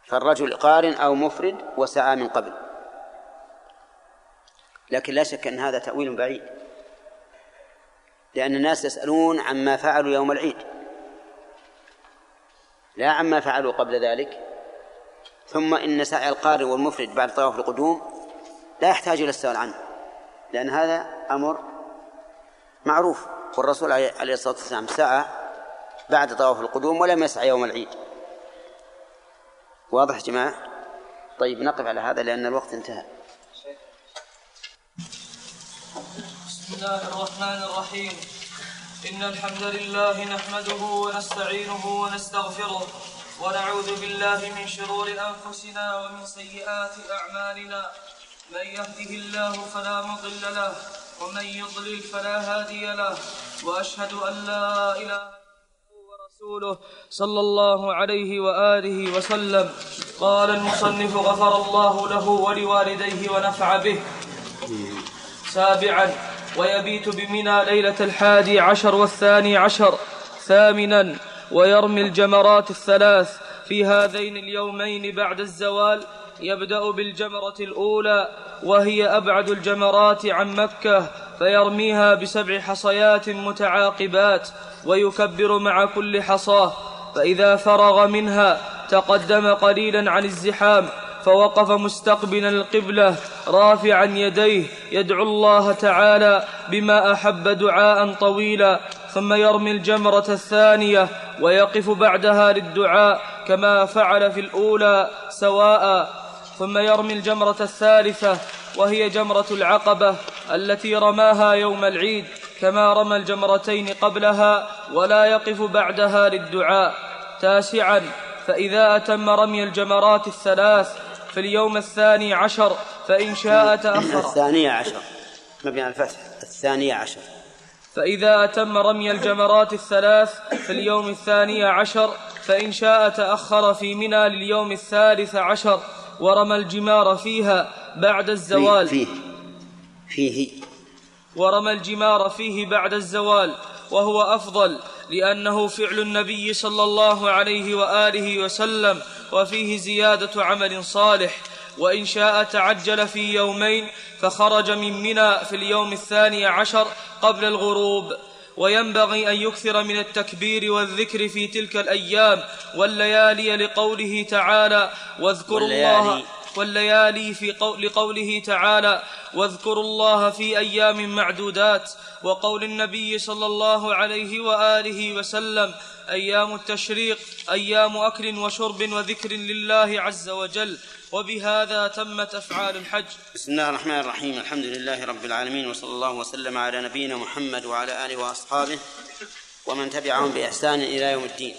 فالرجل قارن أو مفرد وسعى من قبل. لكن لا شك أن هذا تأويل بعيد لأن الناس يسألون عما فعلوا يوم العيد. لا عما فعلوا قبل ذلك. ثم إن سعي القارئ والمفرد بعد طواف القدوم لا يحتاج إلى السؤال عنه. لأن هذا أمر معروف. والرسول عليه الصلاة والسلام سعى بعد طواف القدوم ولم يسعى يوم العيد. واضح يا جماعة؟ طيب نقف على هذا لأن الوقت انتهى. بسم الله الرحمن الرحيم. إن الحمد لله نحمده ونستعينه ونستغفره ونعوذ بالله من شرور أنفسنا ومن سيئات أعمالنا. من يهده الله فلا مضل له ومن يضلل فلا هادي له وأشهد أن لا إله ورسوله صلى الله عليه وآله وسلم. قال المصنف غفر الله له ولوالديه ونفع به. سابعا ويبيت بمنى ليلة الحادي عشر والثاني عشر. ثامنا ويرمي الجمرات الثلاث في هذين اليومين بعد الزوال. يبدأ بالجمرة الأولى وهي أبعد الجمرات عن مكة فيرميها بسبع حصيات متعاقبات ويكبر مع كل حصاة. فإذا فرغ منها تقدم قليلا عن الزحام فوقف مستقبلا القبلة رافعا يديه يدعو الله تعالى بما أحب دعاء طويلا. ثم يرمي الجمرة الثانية ويقف بعدها للدعاء كما فعل في الأولى سواء ثم يرمي الجمرة الثالثة وهي جمرة العقبة التي رماها يوم العيد كما رمى الجمرتين قبلها ولا يقف بعدها للدعاء. تاسعا فإذا أتم رمي الجمرات الثلاث في اليوم الثاني عشر فإن شاء تأخر. الثانية عشر مبني على الفتح. الثانية عشر. فإذا أتم رمي الجمرات الثلاث في اليوم الثاني عشر فإن شاء تأخر في منى لليوم الثالث عشر. ورمى الجمار فيها بعد الزوال. فيه فيه ورمى الجمار فيه بعد الزوال وهو أفضل لأنه فعل النبي صلى الله عليه وآله وسلم وفيه زيادة عمل صالح. وإن شاء تعجل في يومين فخرج من منى في اليوم الثاني عشر قبل الغروب. وينبغي أن يكثر من التكبير والذكر في تلك الأيام. والليالي لقوله تعالى واذكروا الله والليالي. في قول لقوله تعالى واذكروا الله في أيام معدودات. وقول النبي صلى الله عليه وآله وسلم أيام التشريق أيام أكل وشرب وذكر لله عز وجل. وبهذا تمت أفعال الحج. بسم الله الرحمن الرحيم. الحمد لله رب العالمين وصلى الله وسلم على نبينا محمد وعلى آله وأصحابه ومن تبعهم بإحسان إلى يوم الدين.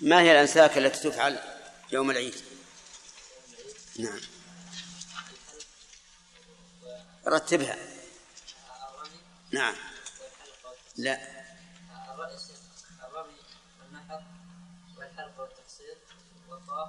ما هي الأنساك التي تفعل يوم العيد؟ نعم. رتبها. نعم. لا الرمي والنحر والحلق والتقصير والطواف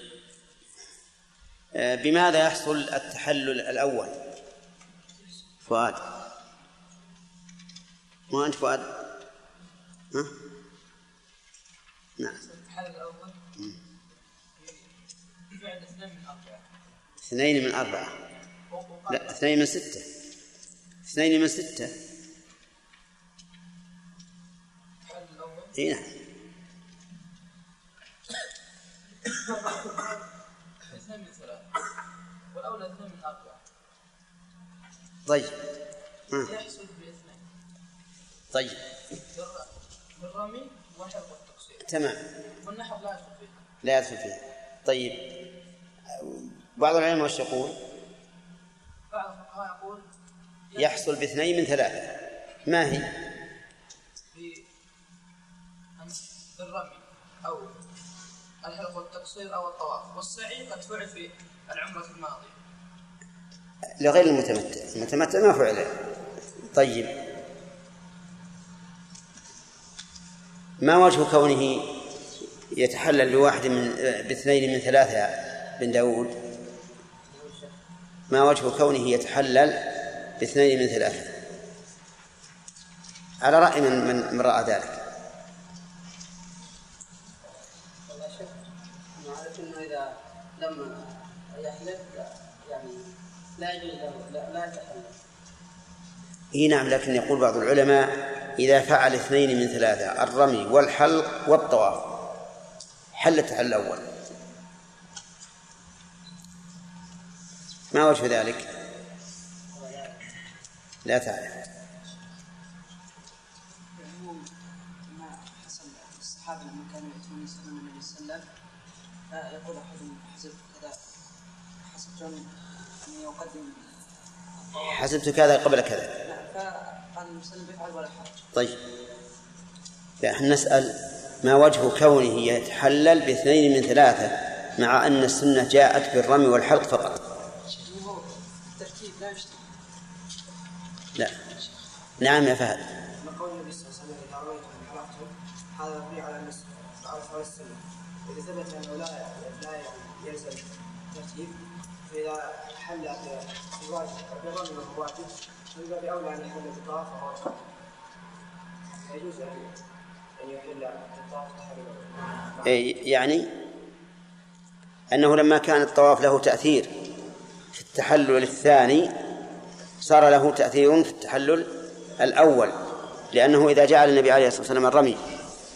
بماذا يحصل التحلل الأول؟ فؤاد. ما أنت فؤاد؟ ها؟ نعم. التحلل الأول اثنين من أربعة. لا اثنين من ستة. اثنين من ستة. اي نعم. والأولى اثنين من أربعة طيب. يحصل باثنين طيب. بالرمي والحفظ والتقصير. تمام. والنحر لا يدخل فيه. لا يدخل فيه. طيب. بعض العلماء وش يقول؟ بعض الفقهاء يقول يحصل باثنين من ثلاثة. ما هي؟ بالرمي. أو الحلق والتقصير أو الطواف والسعي قد فعل في العمرة الماضية. لغير المتمتع المتمتع ما فعل. طيب. ما وجه كونه يتحلل لواحد من باثنين من ثلاثة بن داود؟ ما وجه كونه يتحلل باثنين من ثلاثة؟ على رأي من, من رأى ذلك. لا يجوز لا إي نعم لكن يقول بعض العلماء إذا فعل اثنين من ثلاثة الرمي والحلق والطواف حل التحل الأول. ما وجه ذلك؟ لا حصل الصحابه لما كانوا ياتون يسالون النبي صلى الله عليه وسلم فيقول أحدهم حسبت كذا حسبت اني اقدم حسبت كذا قبل كذا. فقال وسلم بيفعل ولا حرج. طيب. إحنا نسأل ما وجه كونه يتحلل باثنين من ثلاثة مع أن السنة جاءت بالرمي والحلق فقط. الترتيب؟ لا لا. نعم يا فهد. قول النبي صلى الله عليه وسلم رويتم حلقتم هذا مبني على على ثلاث السنة إذا ثبت أنه لا لا يلزم ترتيب فإذا حل الواجب واجب يجوز أن يحل يعني أنه لما كان الطواف له تأثير في التحلل الثاني صار له تأثير في التحلل الأول لأنه إذا جعل النبي عليه الصلاة والسلام الرمي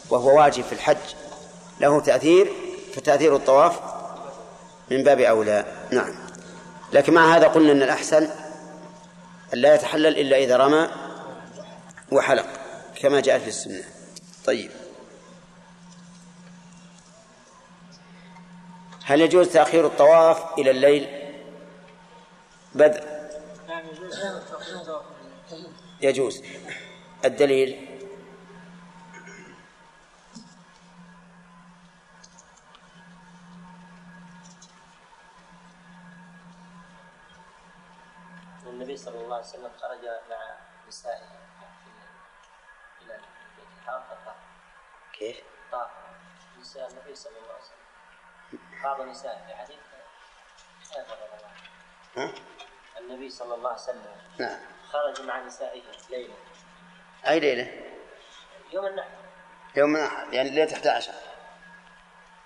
وهو واجب في الحج له تأثير فتأثير الطواف من باب أولى. نعم. لكن مع هذا قلنا أن الأحسن أن لا يتحلل إلا إذا رمى وحلق كما جاء في السنة. طيب. هل يجوز تأخير الطواف إلى الليل؟ بدء. يجوز. الدليل النبي صلى الله عليه وسلم خرج مع نسائه إلى بيت الحرام فطاف كيف؟ طاف. نساء النبي صلى الله عليه وسلم. بعض النساء في حديث خير رضي الله عنه. ها؟ النبي صلى الله عليه وسلم نعم. خرج مع نسائه ليلا أي ليلة؟ يوم النحر. يوم النحر يعني ليلة 11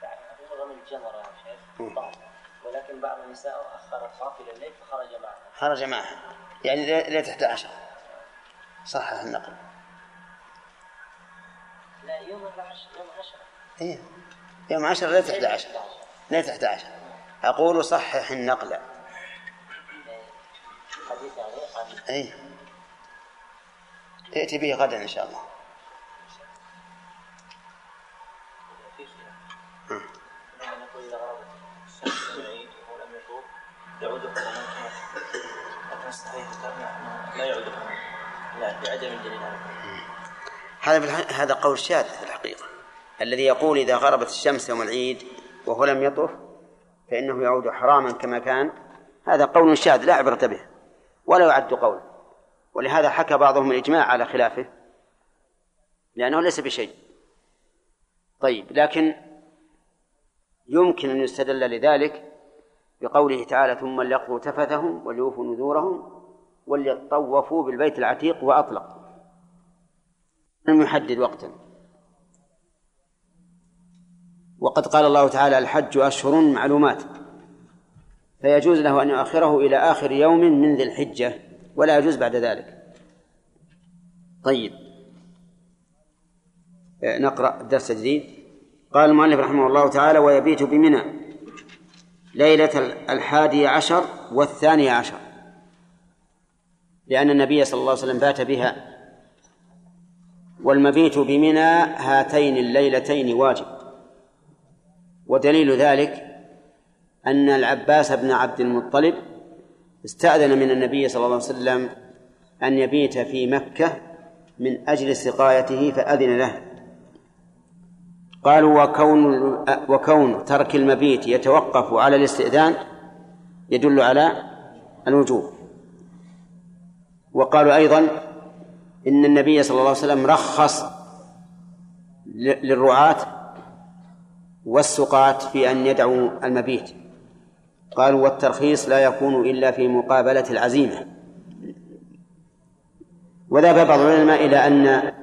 يعني رمي الجمرة يا. شيخ. ولكن بعض النساء أخر الطواف إلى الليل فخرج معها. خرج معها. يعني ليلة 11 صحح النقل. لا يوم العشر يوم عشرة. إيه. يوم 10 ليلة 11 ليلة 11 أقول صحح النقل. حديث يعني عن أي ائتي به غدا إن شاء الله في خلاف لما نقول اذا غربت الشمس من العيد وهو لم يطوف هذا. هذا قول شاذ في الحقيقة. الذي يقول إذا غربت الشمس يوم العيد وهو لم يطف فإنه يعود حراما كما كان هذا قول شاذ لا عبرة به ولا يعد قولا. ولهذا حكى بعضهم الإجماع على خلافه لأنه ليس بشيء. طيب لكن يمكن أن يستدل لذلك بقوله تعالى ثم ليقضوا تفثهم وليوفوا نذورهم وليطوفوا بالبيت العتيق وأطلق. لم يحدد وقتا. وقد قال الله تعالى الحج أشهر معلومات. فيجوز له أن يؤخره إلى آخر يوم من ذي الحجة ولا يجوز بعد ذلك. طيب. نقرأ الدرس الجديد قال المؤلف رحمه الله تعالى ويبيت بمنى ليلة الحادي عشر والثاني عشر. لأن النبي صلى الله عليه وسلم بات بها والمبيت بمنى هاتين الليلتين واجب. ودليل ذلك أن العباس بن عبد المطلب استأذن من النبي صلى الله عليه وسلم أن يبيت في مكة من أجل سقايته فأذن له. قالوا وكون وكون ترك المبيت يتوقف على الاستئذان يدل على الوجوب. وقالوا أيضا إن النبي صلى الله عليه وسلم رخص للرعاة والسقاة في أن يدعوا المبيت. قالوا والترخيص لا يكون إلا في مقابلة العزيمة. وذهب بعض العلماء إلى أن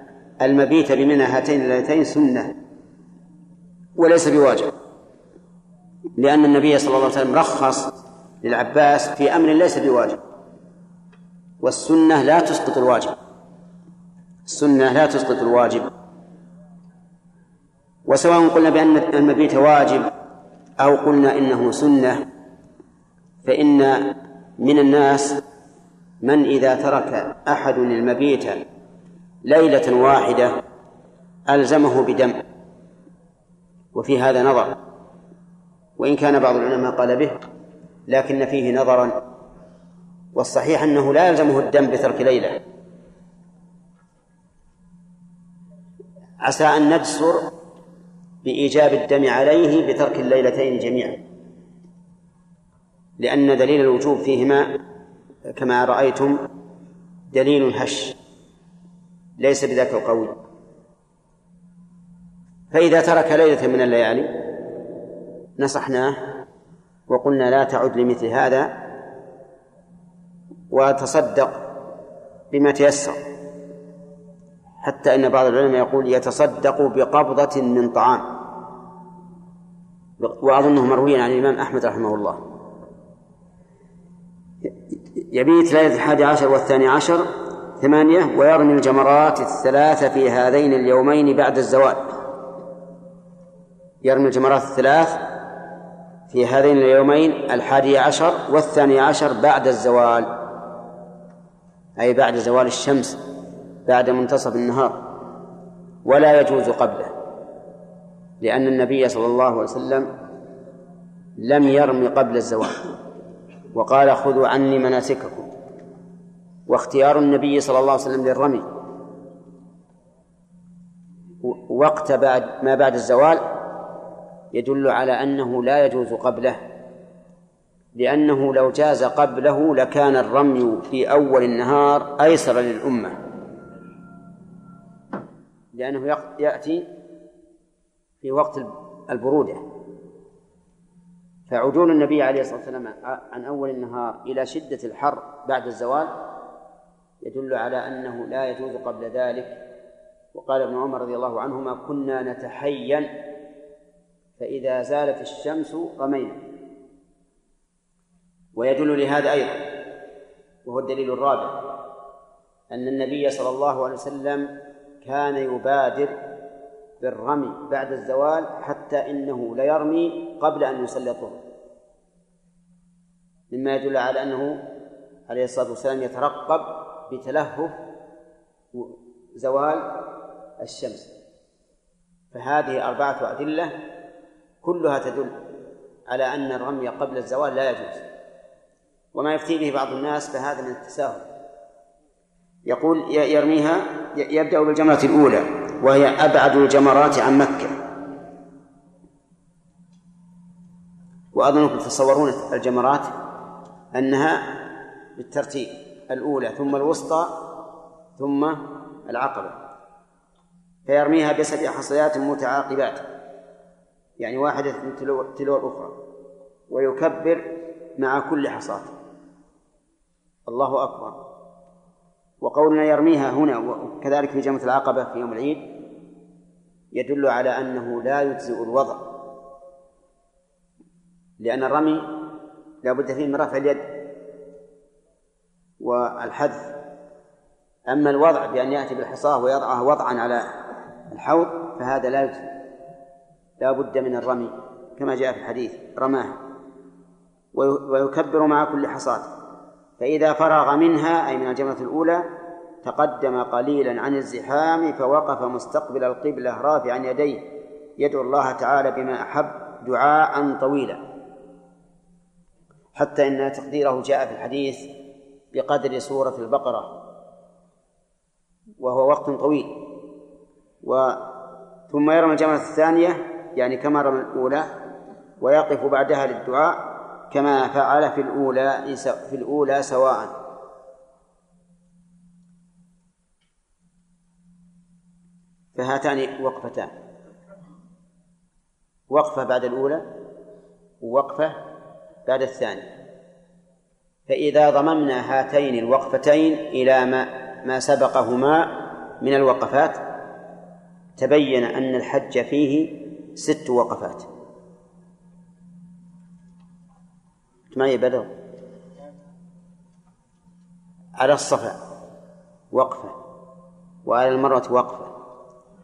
المبيت بمنى هاتين الليلتين سنة. وليس بواجب. لأن النبي صلى الله عليه وسلم رخص للعباس في أمر ليس بواجب. والسنة لا تسقط الواجب. السنة لا تسقط الواجب. وسواء قلنا بأن المبيت واجب أو قلنا إنه سنة فإن من الناس من إذا ترك أحد المبيت ليلة واحدة ألزمه بدم. وفي هذا نظر. وإن كان بعض العلماء قال به لكن فيه نظرا. والصحيح أنه لا يلزمه الدم بترك ليلة. عسى أن نجسر بإيجاب الدم عليه بترك الليلتين جميعا. لأن دليل الوجوب فيهما كما رأيتم دليل هش ليس بذاك القوي فإذا ترك ليلة من الليالي نصحناه وقلنا لا تعد لمثل هذا وتصدق بما تيسر حتى إن بعض العلماء يقول يتصدق بقبضة من طعام. وأظنه مرويا عن الإمام أحمد رحمه الله. يبيت ليلة الحادي عشر والثاني عشر ثمانية ويرمي الجمرات الثلاث في هذين اليومين بعد الزوال. يرمي الجمرات الثلاث في هذين اليومين الحادي عشر والثاني عشر بعد الزوال. أي بعد زوال الشمس بعد منتصف النهار. ولا يجوز قبله لأن النبي صلى الله عليه وسلم لم يرم قبل الزوال. وقال خذوا عني مناسككم. واختيار النبي صلى الله عليه وسلم للرمي. وقت بعد ما بعد الزوال يدل على أنه لا يجوز قبله لأنه لو جاز قبله لكان الرمي في أول النهار أيسر للأمة. لأنه يأتي في وقت البرودة. فعدول النبي عليه الصلاة والسلام عن أول النهار إلى شدة الحر بعد الزوال يدل على أنه لا يجوز قبل ذلك. وقال ابن عمر رضي الله عنهما كنا نتحين فإذا زالت الشمس رمينا ويدل لهذا أيضا وهو الدليل الرابع أن النبي صلى الله عليه وسلم كان يبادر بالرمي بعد الزوال حتى إنه ليرمي قبل أن يصلي الظهر. مما يدل على أنه عليه الصلاة والسلام يترقب بتلهف زوال الشمس. فهذه أربعة أدلة كلها تدل على أن الرمي قبل الزوال لا يجوز. وما يفتي به بعض الناس فهذا من التساهل. يقول يرميها يبدأ بالجمرة الأولى وهي أبعد الجمرات عن مكة. وأظنكم تتصورون الجمرات أنها بالترتيب الأولى ثم الوسطى ثم العقبة. فيرميها بسبع حصيات متعاقبات. يعني واحدة تلو الأخرى ويكبر مع كل حصاة. الله أكبر. وقولنا يرميها هنا وكذلك في جمرة العقبة في يوم العيد يدل على أنه لا يجزئ الوضع. لأن الرمي لا بد فيه من رفع اليد والحذف. أما الوضع بأن يأتي بالحصاة ويضعها وضعا على الحوض فهذا لا يجزئ. لا بد من الرمي كما جاء في الحديث رماه. ويكبر مع كل حصاة فإذا فرغ منها أي من الجمرة الأولى تقدم قليلا عن الزحام فوقف مستقبل القبلة رافعا يديه. يدعو الله تعالى بما أحب دعاء طويلا. حتى إن تقديره جاء في الحديث بقدر سورة البقرة. وهو وقت طويل. و ثم يرمي الجمرة الثانية يعني كما رمى الأولى ويقف بعدها للدعاء كما فعل في الأولى في الأولى سواء. فهاتان وقفتان. وقفة بعد الأولى ووقفة بعد الثانية. فإذا ضممنا هاتين الوقفتين إلى ما ما سبقهما من الوقفات تبين أن الحج فيه ست وقفات. معي بدر؟ على الصفا وقفة. وعلى المروة وقفة.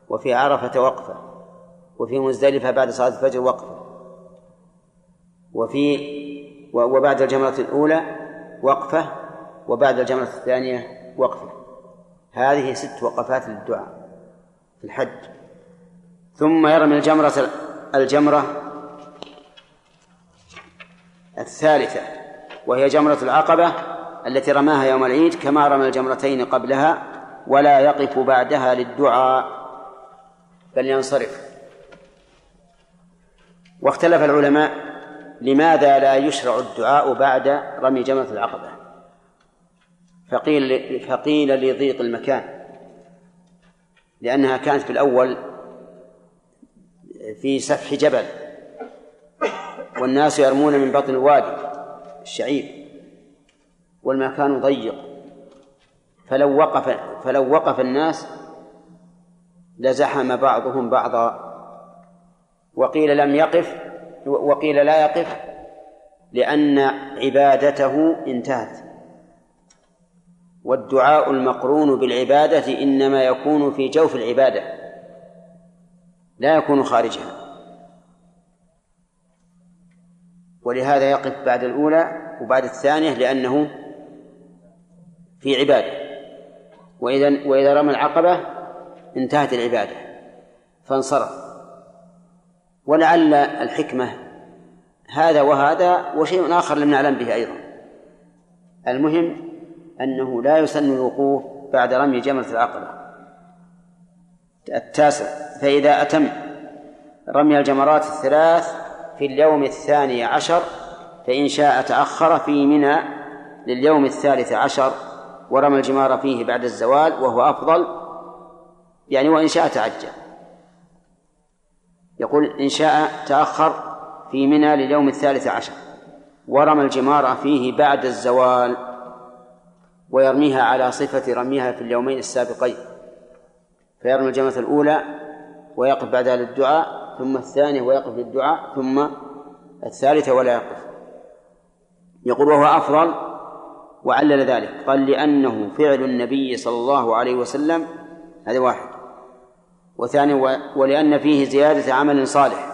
وفي عرفة وقفة. وفي مزدلفة بعد صلاة الفجر وقفة. وفي وبعد الجمرة الأولى وقفة. وبعد الجمرة الثانية وقفة. هذه ست وقفات للدعاء في الحج. ثم يرمي الجمرة الجمرة الثالثة وهي جمرة العقبة التي رماها يوم العيد كما رمى الجمرتين قبلها ولا يقف بعدها للدعاء بل ينصرف. واختلف العلماء لماذا لا يشرع الدعاء بعد رمي جمرة العقبة. فقيل فقيل لضيق المكان لأنها كانت في الأول في سفح جبل. والناس يرمون من بطن الوادي الشعيب والمكان ضيق. فلو وقف فلو وقف الناس لزحم بعضهم بعضا. وقيل لم يقف وقيل لا يقف لأن عبادته انتهت. والدعاء المقرون بالعبادة إنما يكون في جوف العبادة. لا يكون خارجها. ولهذا يقف بعد الأولى وبعد الثانية لأنه في عبادة. وإذا وإذا رمى العقبة انتهت العبادة فانصرف. ولعل الحكمة هذا وهذا وشيء آخر لم نعلم به أيضا. المهم أنه لا يسن الوقوف بعد رمي جمرة العقبة. التاسع فإذا أتم رمي الجمرات الثلاث في اليوم الثاني عشر فإن شاء تأخر في منى لليوم الثالث عشر ورمى الجمار فيه بعد الزوال وهو أفضل يعني وإن شاء تعجل. يقول إن شاء تأخر في منى لليوم الثالث عشر ورمى الجمار فيه بعد الزوال ويرميها على صفة رميها في اليومين السابقين. فيرمي الجمرة الأولى ويقف بعدها للدعاء ثم الثانية ويقف للدعاء ثم الثالثة ولا يقف. يقول وهو أفضل وعلل ذلك قال لأنه فعل النبي صلى الله عليه وسلم هذا واحد. وثاني ولأن فيه زيادة عمل صالح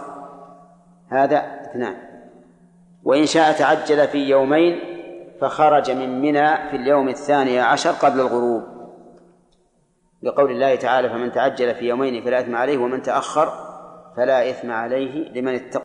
هذا اثنان. وإن شاء تعجل في يومين فخرج من منى في اليوم الثاني عشر قبل الغروب. لقول الله تعالى فمن تعجل في يومين فلا إثم عليه ومن تأخر فلا إثم عليه لمن اتقى